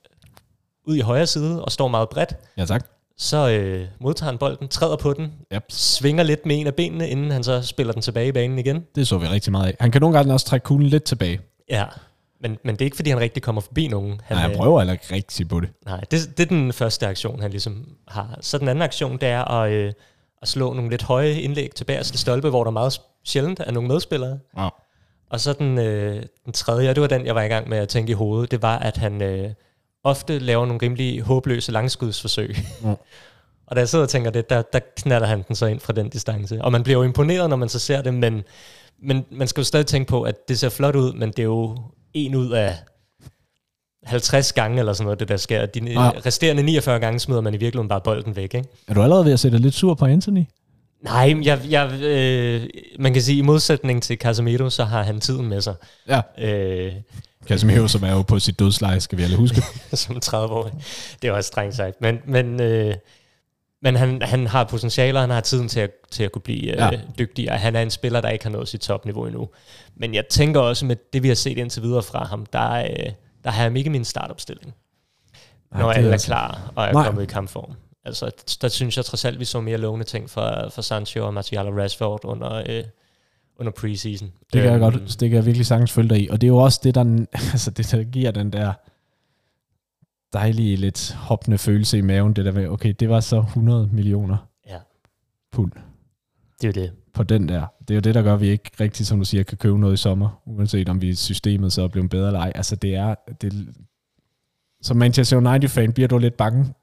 ud i højre side og står meget bredt. Ja, tak så øh, modtager han bolden, træder på den, yep. svinger lidt med en af benene, inden han så spiller den tilbage i banen igen. Det så vi rigtig meget af. Han kan nogle gange også trække kuglen lidt tilbage. Ja, men, men det er ikke, fordi han rigtig kommer forbi nogen. Han, nej, han prøver heller ikke rigtig på det. Nej, det, det er den første aktion, han ligesom har. Så den anden aktion, det er at, øh, at slå nogle lidt høje indlæg til bagerste stolpe, hvor der meget sjældent er nogle medspillere. Ja. Og så den, øh, den tredje, og det var den, jeg var i gang med at tænke i hovedet, det var, at han... Øh, ofte laver nogle rimelig håbløse langskudsforsøg. Mm. Og da jeg sidder og tænker det, der, der knaller han den så ind fra den distance. Og man bliver jo imponeret, når man så ser det, men, men man skal jo stadig tænke på, at det ser flot ud, men det er jo en ud af 50 gange eller sådan noget, det der sker. De Ja. resterende 49 gange smider man i virkeligheden bare bolden væk, ikke? Er du allerede ved at sætte lidt sur på Anthony? Nej, jeg, jeg, øh, man kan sige, i modsætning til Casemiro, så har han tiden med sig. Ja. Øh, Casemiro, som er jo på sit dødsleje, skal vi alle huske. som 30-årig. Det er også strengt sagt. Men, men, øh, men han, han har potentialer, han har tiden til at, til at kunne blive øh, Ja. ja. dygtig, og han er en spiller, der ikke har nået sit topniveau endnu. Men jeg tænker også med det, vi har set indtil videre fra ham, der, øh, der har han ikke min startopstilling. Nej, når er alle er altså- klar og er Nej. kommet i kampform. Altså, der synes jeg trods alt, vi så mere lovende ting fra, fra Sancho og Martial og Rashford under, øh, under preseason. Det kan jeg godt, det kan jeg virkelig sagtens følge dig i. Og det er jo også det, der, altså det, der giver den der dejlige, lidt hoppende følelse i maven, det der med, okay, det var så 100 millioner Ja. pund Det er jo det. på den der. Det er jo det, der gør, at vi ikke rigtig, som du siger, kan købe noget i sommer, uanset om vi systemet så er blevet bedre eller ej. Altså det er, det, som Manchester United-fan bliver du lidt bange,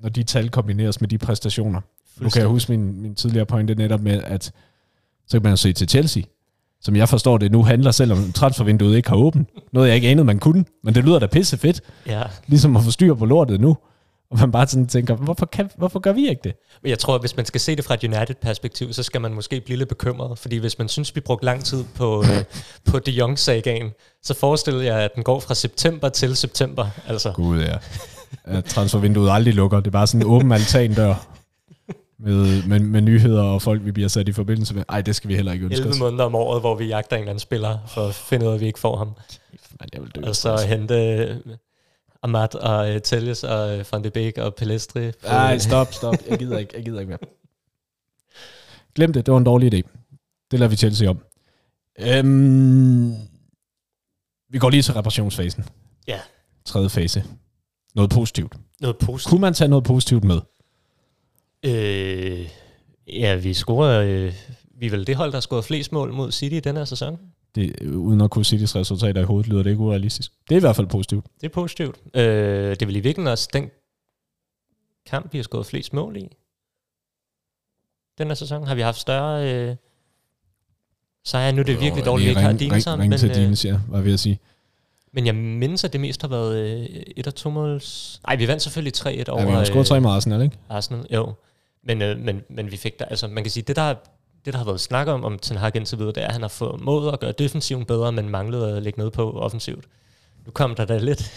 når de tal kombineres med de præstationer. Nu kan jeg huske min, min tidligere pointe netop med, at så kan man jo se til Chelsea, som jeg forstår det nu handler, selvom transfervinduet ikke har åbent. Noget jeg ikke anede, man kunne, men det lyder da pisse fedt, Ja. ligesom at få styr på lortet nu. Og man bare sådan tænker, hvorfor, kan, hvorfor gør vi ikke det? Men jeg tror, at hvis man skal se det fra et United-perspektiv, så skal man måske blive lidt bekymret. Fordi hvis man synes, vi brugte lang tid på, øh, på De Jong-sagaen, så forestiller jeg, at den går fra september til september. Altså, Gud, ja. At transfervinduet aldrig lukker. Det er bare sådan en åben altandør med, med, med nyheder og folk, vi bliver sat i forbindelse med. Ej, det skal vi heller ikke ønske 11 os. måneder om året, hvor vi jagter en eller anden spiller, for at finde ud af, at vi ikke får ham. Men jeg vil dø. Og så hente øh, Amat og uh, Telles og uh, Van de Beek og Pelestri. Nej, stop, stop. Jeg gider ikke, jeg gider ikke mere. Glem det, det var en dårlig idé. Det lader vi Chelsea om. Øhm, vi går lige til reparationsfasen. Ja. Tredje fase. Noget positivt. Noget positivt. Kunne man tage noget positivt med? Øh, ja, vi scorer... Øh, vi er vel det hold, der har scoret flest mål mod City i den her sæson. Det, øh, uden at kunne de resultater i hovedet, lyder det ikke urealistisk. Det er i hvert fald positivt. Det er positivt. Øh, det er vel i virkeligheden også den kamp, vi har skåret flest mål i. Den her sæson har vi haft større øh, sejre. Nu er det virkelig dårligt, at vi ikke har Dinesen, ring, ring men, til øh, Dines, ja, hvad vil jeg sige. men jeg mindes, at det mest har været øh, et og to måls... Nej, vi vandt selvfølgelig 3-1 over Ja, vi har scoret tre med Arsenal, ikke? Arsenal. Jo, men, øh, men, men vi fik der... Altså, man kan sige, det der, det der har været snak om, om Ten Hag indtil videre, det er, at han har fået mod at gøre defensiven bedre, men manglede at lægge noget på offensivt. Nu kom der da lidt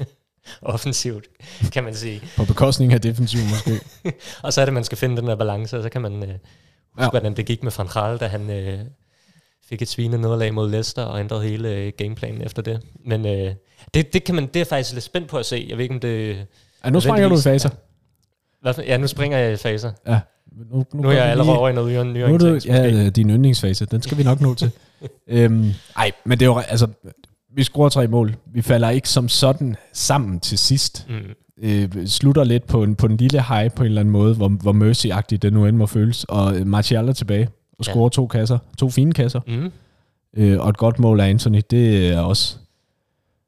offensivt, kan man sige. På bekostning af defensiv måske. Og så er det, man skal finde den der balance, og så kan man øh, huske, Ja. ja. hvordan det gik med Van Gaal, da han øh, fik et svine nederlag mod Leicester og ændrede hele øh, gameplanen efter det. Men øh, det, det, kan man, det er faktisk lidt spændt på at se. Jeg ved ikke, om det... Ja, nu springer du i faser. Hvad ja, nu springer jeg i faser. Ja. Nu, Nu er går jeg allerede lige- over i noget nyere, nyere Nu er indtægt, ja, øh, din yndlingsfase, den skal vi nok nå til. øhm, ej, men det er jo, altså, vi scorer tre mål. Vi falder ikke som sådan sammen til sidst. Mm. Øh, slutter lidt på en, på en lille high på en eller anden måde, hvor, hvor mercy-agtigt det nu end må føles. Og øh, Martial er tilbage og Ja. scorer to kasser. To fine kasser. Mm. Øh, og et godt mål af Anthony, det er også,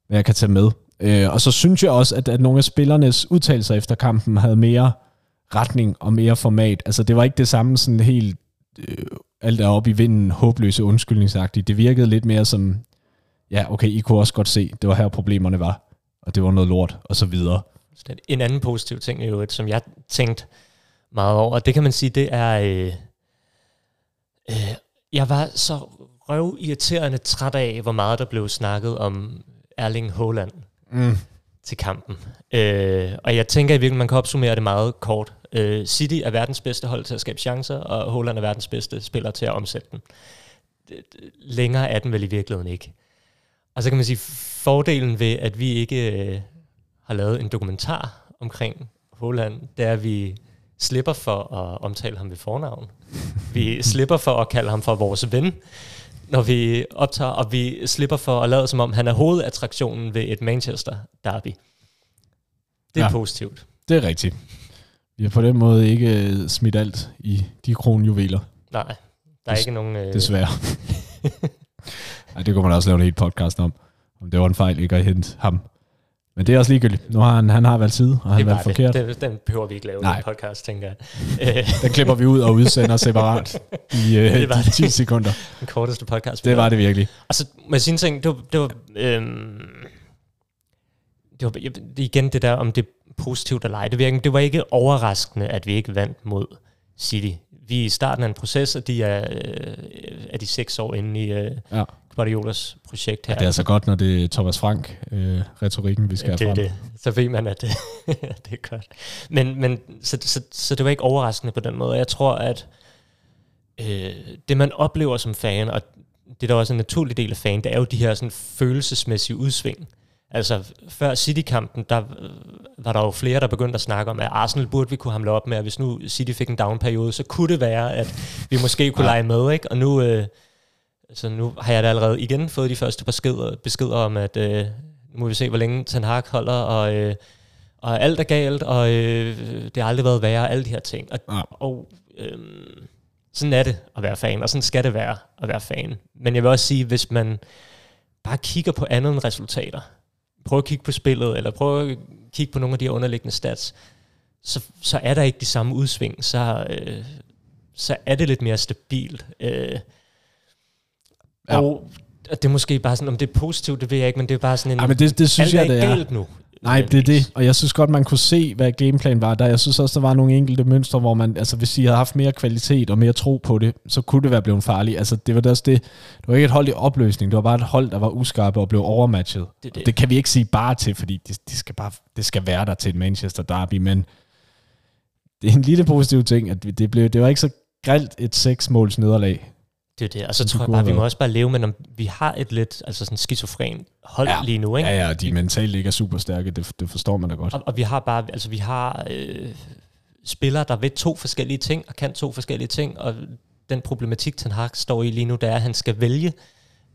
hvad jeg kan tage med. Øh, og så synes jeg også, at, at nogle af spillernes udtalelser efter kampen havde mere retning og mere format. Altså det var ikke det samme sådan helt øh, alt er oppe i vinden, håbløse undskyldningsagtigt. Det virkede lidt mere som, ja okay, I kunne også godt se, det var her problemerne var, og det var noget lort, og så videre. En anden positiv ting, er jo, som jeg tænkte meget over, og det kan man sige, det er... Øh, øh, jeg var så røv irriterende træt af, hvor meget der blev snakket om Erling Haaland Mm. til kampen. Øh, og jeg tænker i virkeligheden, man kan opsummere det meget kort. Øh, City er verdens bedste hold til at skabe chancer, og Haaland er verdens bedste spiller til at omsætte dem. Længere er den vel i virkeligheden ikke. Og så kan man sige, fordelen ved, at vi ikke øh, har lavet en dokumentar omkring Haaland, det er, at vi slipper for at omtale ham ved fornavn. Vi slipper for at kalde ham for vores ven, når vi optager, og vi slipper for at lade som om, han er hovedattraktionen ved et Manchester derby. Det er Ja. positivt. Det er rigtigt. Vi har på den måde ikke øh, smidt alt i de kronjuveler, Nej, der er Des- ikke nogen... Øh, desværre. Ej, det kunne man også lave en helt podcast om. Om det var en fejl ikke at hente ham. Men det er også ligegyldigt. Nu har han, han har valgt side, og han har valgt forkert. Den, den behøver vi ikke lave Nej. en podcast, tænker jeg. Den klipper vi ud og udsender separat i øh, Det var de det. 10 sekunder. den korteste podcast. Det var det virkelig. Og så må jeg sige en ting, det var, det var, øhm, det var igen det der, om det er positivt eller ej. Det, virker, det var ikke overraskende, at vi ikke vandt mod City. Vi er i starten af en proces, og de er, øh, er de seks år inde i øh, Ja. Guardiolas projekt her. Det er altså godt, når det er Thomas Frank, øh, retorikken, vi skal det, have er frem. det. Så ved man, at det, det er godt. Men, men så, så, så det var ikke overraskende på den måde. Jeg tror, at øh, det man oplever som fan, og det er da også en naturlig del af fan, det er jo de her sådan, følelsesmæssige udsving. Altså før City-kampen, der øh, var der jo flere, der begyndte at snakke om, at Arsenal burde vi kunne hamle op med, at hvis nu City fik en down-periode, så kunne det være, at vi måske kunne Ja. lege med, ikke? Og nu, øh, så nu har jeg da allerede igen fået de første beskeder, beskeder om, at øh, nu må vi se, hvor længe Ten Hag holder, og, øh, og alt er galt, og øh, det har aldrig været værre, alle de her ting. Og, Ja. og øh, sådan er det at være fan, og sådan skal det være at være fan. Men jeg vil også sige, hvis man bare kigger på andet end resultater, prøv at kigge på spillet, eller prøv at kigge på nogle af de her underliggende stats, så, så er der ikke de samme udsving, så, øh, så er det lidt mere stabilt. Øh, Ja. og og det er måske bare sådan, om det er positivt, det ved jeg ikke, men det er bare sådan en... Ja, men det, det synes jeg, det er. galt nu. Nej, det er det. Og jeg synes godt, man kunne se, hvad gameplan var der. Jeg synes også, der var nogle enkelte mønstre, hvor man, altså hvis I havde haft mere kvalitet og mere tro på det, så kunne det være blevet farligt. Altså det var også det. Det var ikke et hold i opløsning. Det var bare et hold, der var uskarpe og blev overmatchet. Det Det, det. det kan vi ikke sige bare til, fordi det, det, skal bare, det skal være der til et Manchester derby, men det er en lille positiv ting, at det, blev, det var ikke så grelt et seks måls nederlag. Det er det. Og så tror jeg bare, vi må også bare leve med, om vi har et lidt altså sådan skizofren hold Ja. lige nu, ikke? Ja, ja, de mentalt ikke er super stærke, det, det forstår man da godt. Og, og vi har bare, altså vi har øh, spillere, der ved to forskellige ting, og kan to forskellige ting, og den problematik, Ten Hag står i lige nu, det er, at han skal vælge,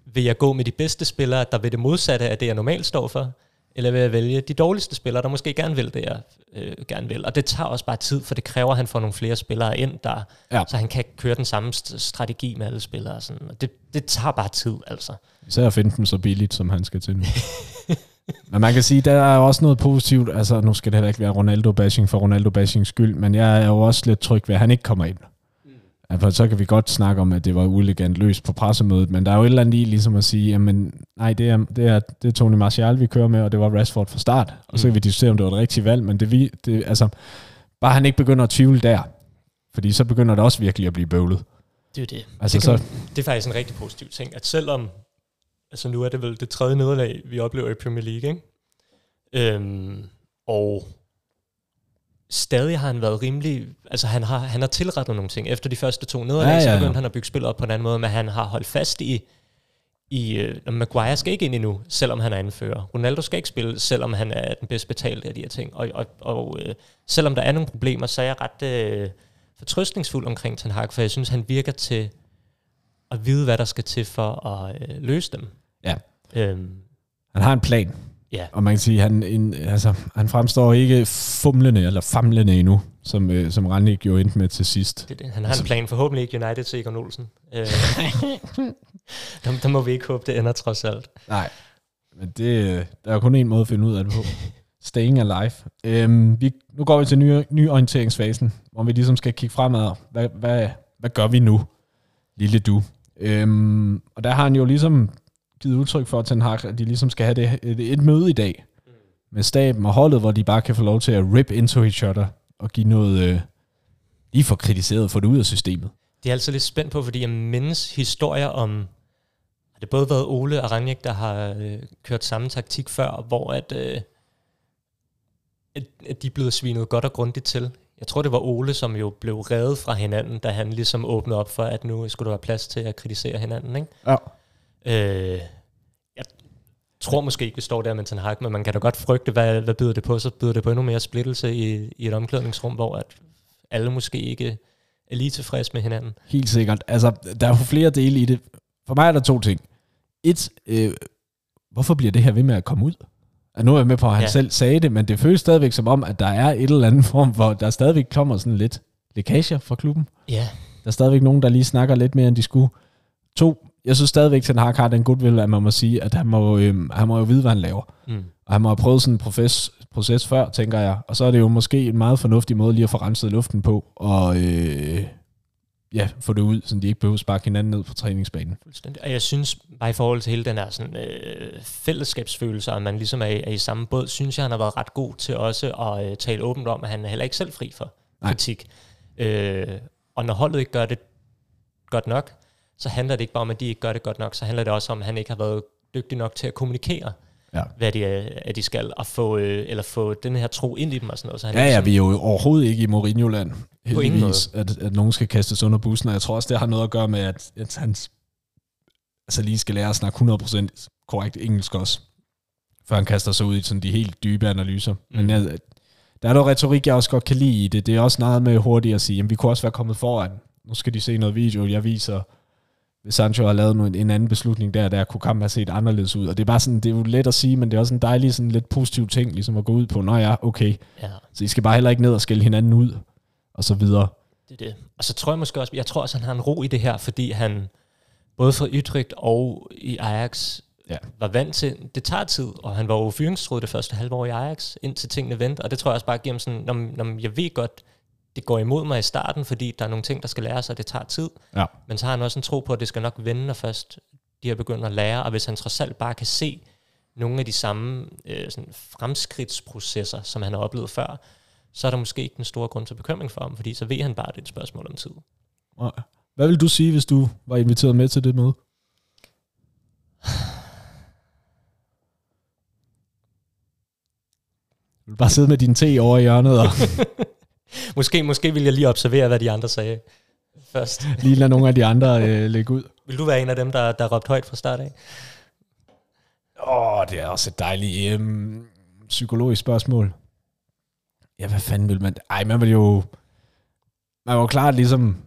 vil jeg gå med de bedste spillere, der vil det modsatte af det, jeg normalt står for, eller vil jeg vælge de dårligste spillere, der måske gerne vil det, jeg øh, gerne vil. Og det tager også bare tid, for det kræver, at han får nogle flere spillere ind, der, Ja. så han kan køre den samme st- strategi med alle spillere. og Sådan. Og det, det tager bare tid, altså. Især at finde dem så billigt, som han skal til nu. men man kan sige, der er også noget positivt. Altså, nu skal det heller ikke være Ronaldo-bashing for Ronaldo-bashings skyld, men jeg er jo også lidt tryg ved, at han ikke kommer ind. Altså, så kan vi godt snakke om, at det var uelegant løst på pressemødet, men der er jo et eller andet i ligesom at sige, jamen, nej, det er, det er, det er Tony Martial, vi kører med, og det var Rashford fra start. Og så kan vi diskutere, om det var det rigtige valg, men det, vi, det altså, bare han ikke begynder at tvivle der, fordi så begynder det også virkelig at blive bøvlet. Det er det. Altså, det, så, kan, det er faktisk en rigtig positiv ting, at selvom, altså nu er det vel det tredje nederlag, vi oplever i Premier League, ikke? Øhm, og stadig har han været rimelig, altså han har, han har tilrettet nogle ting. Efter de første to nederlag, Ja, ja, ja, så begyndte han at bygge spillet op på en anden måde, men han har holdt fast i, i når Maguire skal ikke ind endnu, selvom han er anfører. Ronaldo skal ikke spille, selvom han er den bedst betalte af de her ting. Og, og, og øh, selvom der er nogle problemer, så er jeg ret øh, fortrøstningsfuld omkring Ten Hag, for jeg synes, han virker til at vide, hvad der skal til for at øh, løse dem. Ja. Øhm, han har en plan. Ja. Og man kan sige, han, en, altså, han fremstår ikke fumlende eller famlende endnu, som, øh, som Randik jo endte med til sidst. Det, det. Han har Altså- en plan, forhåbentlig ikke United til Egon Olsen. Øh, der, der må vi ikke håbe, det ender trods alt. Nej. Men det, der er kun en måde at finde ud af det på. Staying alive. Øhm, vi, nu går vi til ny, nyorienteringsfasen, hvor vi ligesom skal kigge fremad. Hvad, hvad, hvad gør vi nu, lille du? Øhm, og der har han jo ligesom givet udtryk for, at Ten Hag, at de ligesom skal have det, et, et møde i dag med staben og holdet, hvor de bare kan få lov til at rip into each other og give noget, øh, lige få kritiseret, få det ud af systemet. Det er altså lidt spændt på, fordi jeg mindes historier om, har det både været Ole og Ranjek, der har øh, kørt samme taktik før, hvor at, øh, at, at de er blevet svinet godt og grundigt til. Jeg tror, det var Ole, som jo blev reddet fra hinanden, da han ligesom åbnede op for, at nu skulle der være plads til at kritisere hinanden. Ikke? Ja. Øh, tror måske ikke, vi står der med Ten Hag, men man kan da godt frygte, hvad, hvad byder det på? Så byder det på endnu mere splittelse i, i et omklædningsrum, hvor at alle måske ikke er lige tilfredse med hinanden. Helt sikkert. Altså, der er jo flere dele i det. For mig er der to ting. Et, øh, hvorfor bliver det her ved med at komme ud? Altså, nu er jeg med på, at han. Ja. selv sagde det, men det føles stadigvæk som om, at der er et eller andet form, hvor der stadigvæk kommer sådan lidt lækager fra klubben. Ja, Der er stadigvæk nogen, der lige snakker lidt mere, end de skulle. To, jeg synes stadigvæk, at Ten Hag har den goodwill, at man må sige, at han må, øh, han må jo vide, hvad han laver. Mm. Og han må have prøvet sådan en proces, proces før, tænker jeg. Og så er det jo måske en meget fornuftig måde lige at få renset luften på, og øh, ja, få det ud, så de ikke behøver at sparke hinanden ned på træningsbanen. Fuldstændig. Og jeg synes, bare i forhold til hele den her sådan, øh, fællesskabsfølelse, at man ligesom er, er i samme båd, synes jeg, han har været ret god til også at øh, tale åbent om, at han er heller ikke selv fri for Nej. kritik. Øh, og når holdet ikke gør det godt nok, så handler det ikke bare om, at de ikke gør det godt nok, så handler det også om, at han ikke har været dygtig nok til at kommunikere, Ja. hvad de, er, at de skal, og få, øh, eller få den her tro ind i dem og sådan noget. Så han Ja, ja, ligesom- vi er jo overhovedet ikke i Mourinho-land, heldigvis, at, at nogen skal kastes under bussen, og jeg tror også, det har noget at gøre med, at, at han altså lige skal lære at snakke 100% korrekt engelsk også, før han kaster sig ud i sådan de helt dybe analyser. Mm. Men jeg, der er noget retorik, jeg også godt kan lide i det. Det er også noget med hurtigt at sige, jamen vi kunne også være kommet foran. Nu skal de se noget video, jeg viser, Sancho har lavet noget, en anden beslutning der, der kunne kampen have set anderledes ud. Og det er bare sådan, det er jo let at sige, men det er også en dejlig, sådan lidt positiv ting, ligesom at gå ud på, nå ja, okay, Ja, så I skal bare heller ikke ned og skælde hinanden ud, og så videre. det er det. Og så tror jeg måske også, jeg tror også, han har en ro i det her, fordi han både for Utrecht og i Ajax Ja. var vant til, det tager tid, og han var jo fyringstråd det første halve år i Ajax, indtil tingene vendte, og det tror jeg også bare giver ham sådan, når, når jeg ved godt, det går imod mig i starten, fordi der er nogle ting, der skal læres, og det tager tid, Ja. men så har han også en tro på, at det skal nok vende, når først de har begyndt at lære, og hvis han trods alt bare kan se nogle af de samme øh, sådan fremskridtsprocesser, som han har oplevet før, så er der måske ikke den store grund til bekymring for ham, fordi så ved han bare, at det er et spørgsmål om tid. Hvad vil du sige, hvis du var inviteret med til det møde? Du vil bare sidde med din te over i hjørnet og Måske, måske vil jeg lige observere, hvad de andre sagde først. lige lade nogle af de andre øh, lægge ud. Vil du være en af dem, der, der råbte højt fra start af? Åh, oh, det er også et dejligt øhm, psykologisk spørgsmål. Ja, hvad fanden vil man... Ej, man vil jo... Man var klart ligesom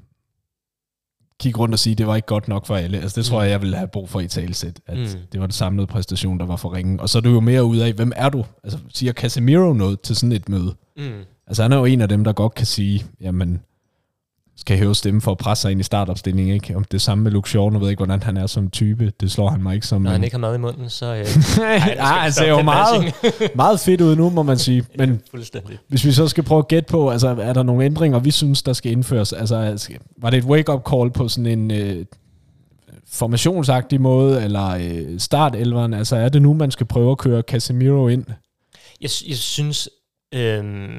kigge rundt og sige, at det var ikke godt nok for alle. Altså, det tror Mm. jeg, jeg ville have brug for i talsæt, at mm. det var den samlede præstation, der var for ringen. Og så er du jo mere ud af, hvem er du? Altså, siger Casemiro noget til sådan et møde? Mm. Altså, han er jo en af dem, der godt kan sige, jamen, skal hæve stemme for at presse sig ind i startopstillingen, ikke? Om det samme med Luke Shaw, nu ved jeg ikke, hvordan han er som type. Det slår han mig ikke som... Når han ikke har mad i munden, så... Øh, ah, vi han ser jo meget, meget fedt ud nu, må man sige. Men Fuldstændig. hvis vi så skal prøve at gætte på, altså er der nogle ændringer, vi synes, der skal indføres? Altså skal- var det et wake-up call på sådan en øh, formationsagtig måde, eller øh, startelveren? Altså er det nu, man skal prøve at køre Casemiro ind? Jeg, jeg synes... Øhm,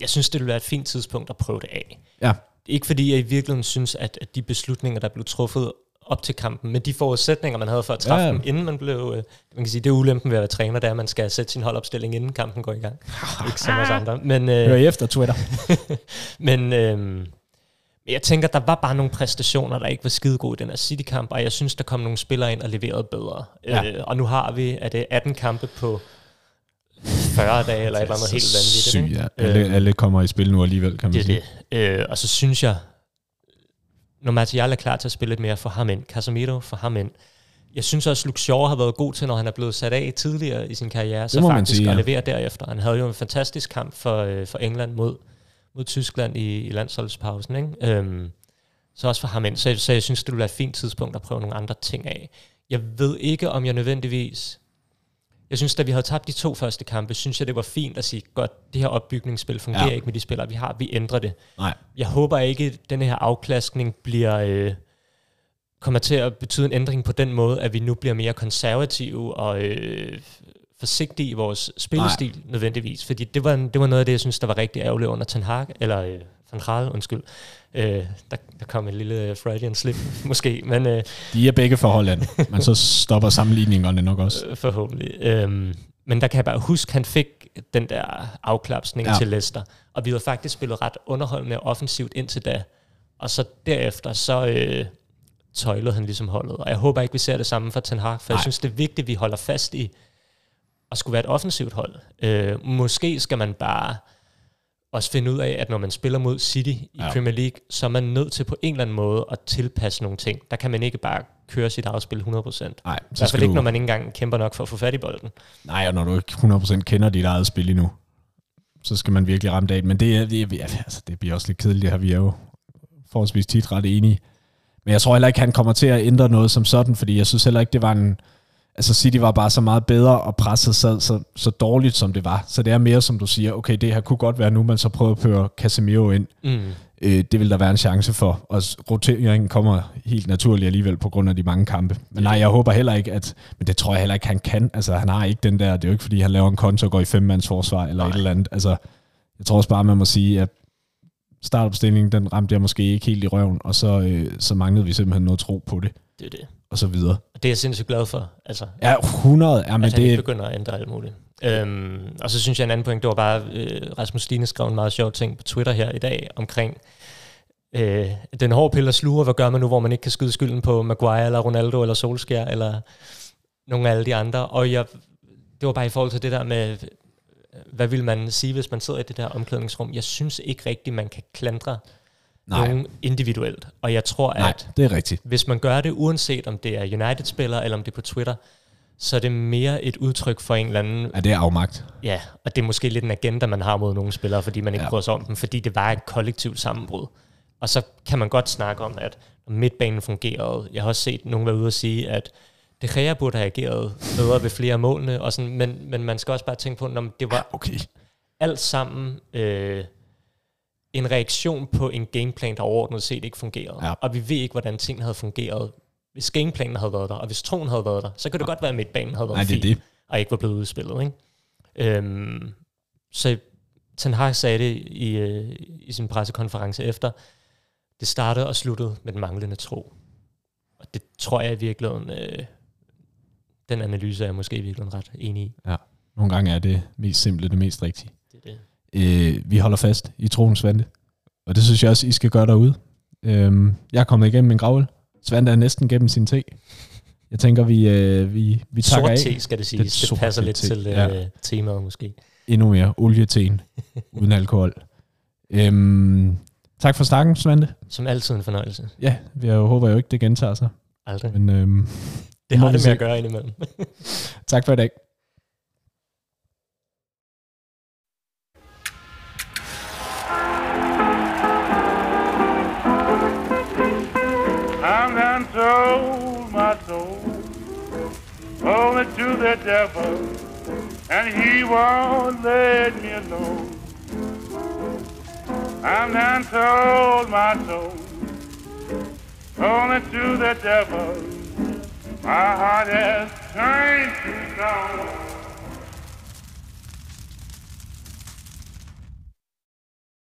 jeg synes, det ville være et fint tidspunkt at prøve det af. Ja. Ikke fordi jeg i virkeligheden synes, at, at de beslutninger, der blev truffet op til kampen, med de forudsætninger, man havde for at træffe Ja, dem, inden man blev... Øh, man kan sige, det er ulempen ved at være træner, det er, at man skal sætte sin holdopstilling, inden kampen går i gang. Ikke som os andre. Men, Hør øh, I efter Twitter. men øh, jeg tænker, der var bare nogle præstationer, der ikke var skide gode i den her City-kamp, og jeg synes, der kom nogle spillere ind og leverede bedre. Ja. Øh, og nu har vi, er det 18 kampe på 40 dage, eller et eller andet helt vanvittigt. Syg, ja. Alle, alle kommer i spil nu alligevel, kan man Det sige. det. Øh, og så synes jeg, når Martial er klar til at spille lidt mere, for ham ind. Casemiro, for ham ind. Jeg synes også, Luke Shaw har været god til, når han er blevet sat af tidligere i sin karriere, så faktisk sige, at ja. levere derefter. Han havde jo en fantastisk kamp for, øh, for England mod, mod Tyskland i, i landsholdspausen. Ikke? Øhm, så også for ham ind. Så, så jeg synes, det ville være et fint tidspunkt at prøve nogle andre ting af. Jeg ved ikke, om jeg nødvendigvis... Jeg synes, da vi havde tabt de to første kampe, synes jeg, det var fint at sige, godt, det her opbygningsspil fungerer Ja. ikke med de spillere, vi har. Vi ændrer det Nej. jeg håber ikke, at denne her afklaskning bliver, øh, kommer til at betyde en ændring på den måde, at vi nu bliver mere konservative og øh, forsigtige i vores spillestil Nej. nødvendigvis. Fordi det var, det var noget af det, jeg synes, der var rigtig ærgerligt under Ten Hag, eller øh, Van Gaal, undskyld. Øh, der, der kom en lille øh, Freudian slip, måske, men øh, De er begge for Holland, men så stopper sammenligningerne nok også. øh, forhåbentlig. Øhm, men der kan jeg bare huske, han fik den der afklapsning Ja. til Leicester, og vi havde faktisk spillet ret underholdende og offensivt indtil da. Og så derefter, så øh, tøjlede han ligesom holdet. Og jeg håber ikke, vi ser det samme for Ten Hag, for. Nej. jeg synes, det er vigtigt, at vi holder fast i at skulle være et offensivt hold. Øh, måske skal man bare også finde ud af, at når man spiller mod City i Ja. Premier League, så er man nødt til på en eller anden måde at tilpasse nogle ting. Der kan man ikke bare køre sit afspil 100%. Nej, I så hvert fald ikke, når man ikke engang kæmper nok for at få fat i bolden. Nej, og når du ikke 100% kender dit eget spil endnu, så skal man virkelig ramme det af. Men det, er, det, er, altså, det bliver også lidt kedeligt, det her. Vi er jo forholdsvis tit ret enige. Men jeg tror heller ikke, han kommer til at ændre noget som sådan, fordi jeg synes heller ikke, det var en... Altså City var bare så meget bedre, og presset sad så, så dårligt, som det var. Så det er mere, som du siger, okay, det her kunne godt være nu, man så prøver at køre Casemiro ind. Mm. Øh, det vil der være en chance for. Og roteringen kommer helt naturligt alligevel på grund af de mange kampe. Men nej, jeg håber heller ikke, at... Men det tror jeg heller ikke, han kan. Altså, han har ikke den der... Det er jo ikke, fordi han laver en konto og går i femmands forsvar eller nej. et eller andet. Altså, jeg tror også bare, man må sige, at startopstillingen, den ramte jeg måske ikke helt i røven, og så, øh, så manglede vi simpelthen noget tro på det. Det er det. Og så videre. Det er jeg sindssygt glad for. Altså, Ja, 100. Ja, men at han det, ikke begynder at ændre alt muligt. Øhm, og så synes jeg en anden point, det var bare, øh, Rasmus Stine skrev en meget sjov ting på Twitter her i dag, omkring øh, den hårde pille sluger, hvad gør man nu, hvor man ikke kan skyde skylden på Maguire, eller Ronaldo, eller Solskjaer, eller nogle af alle de andre. Og jeg, det var bare i forhold til det der med, hvad vil man sige, hvis man sidder i det der omklædningsrum? Jeg synes ikke rigtigt, man kan klandre Nej. nogen individuelt. Og jeg tror, nej, at det er rigtigt. hvis man gør det, uanset om det er United-spillere, eller om det er på Twitter, så er det mere et udtryk for en eller anden Ja, det er afmagt. Ja, og det er måske lidt en agenda, man har mod nogle spillere, fordi man ikke Ja. ja. bryder sig om dem, fordi det var et kollektivt sammenbrud. Og så kan man godt snakke om, at midtbanen fungerede. Jeg har også set nogen være ude og sige, at De Gea burde have ageret bedre ved flere af målene, og sådan, men, men man skal også bare tænke på, at det var Okay. alt sammen øh, en reaktion på en gameplan, der overordnet set ikke fungerede. Ja. Og vi ved ikke, hvordan tingene havde fungeret. Hvis gameplanen havde været der, og hvis troen havde været der, så kan det godt være, at midtbanen havde været Nej, det fin, det. og ikke var blevet udspillet. Ikke? Øhm, så Ten Hag sagde det i, øh, i sin pressekonference efter, det startede og sluttede med den manglende tro. Og det tror jeg i virkeligheden, øh, den analyse er jeg måske i virkeligheden ret enig i. Nogle gange er det mest simple det mest rigtige. Det det. Øh, vi holder fast i troen Svante. Og det synes jeg også, I skal gøre derude. Øhm, jeg er kommet igennem min gravl. Svante er næsten gennem sin te. Jeg tænker, vi, øh, vi, vi takker Sort af. te, skal det Det siges. Det, sorte passer lidt te, til øh, ja. temaet måske. Endnu mere olieteen uden alkohol. Øhm, tak for snakken, Svante. Som altid en fornøjelse. Ja, jeg håber jo ikke, det gentager sig. Aldrig. Men øhm, Det har vi det se. med at gøre indimellem. tak for i dag. Only to the devil, and he won't let me alone. I'm done told my soul only to the devil. My heart has turned to stone.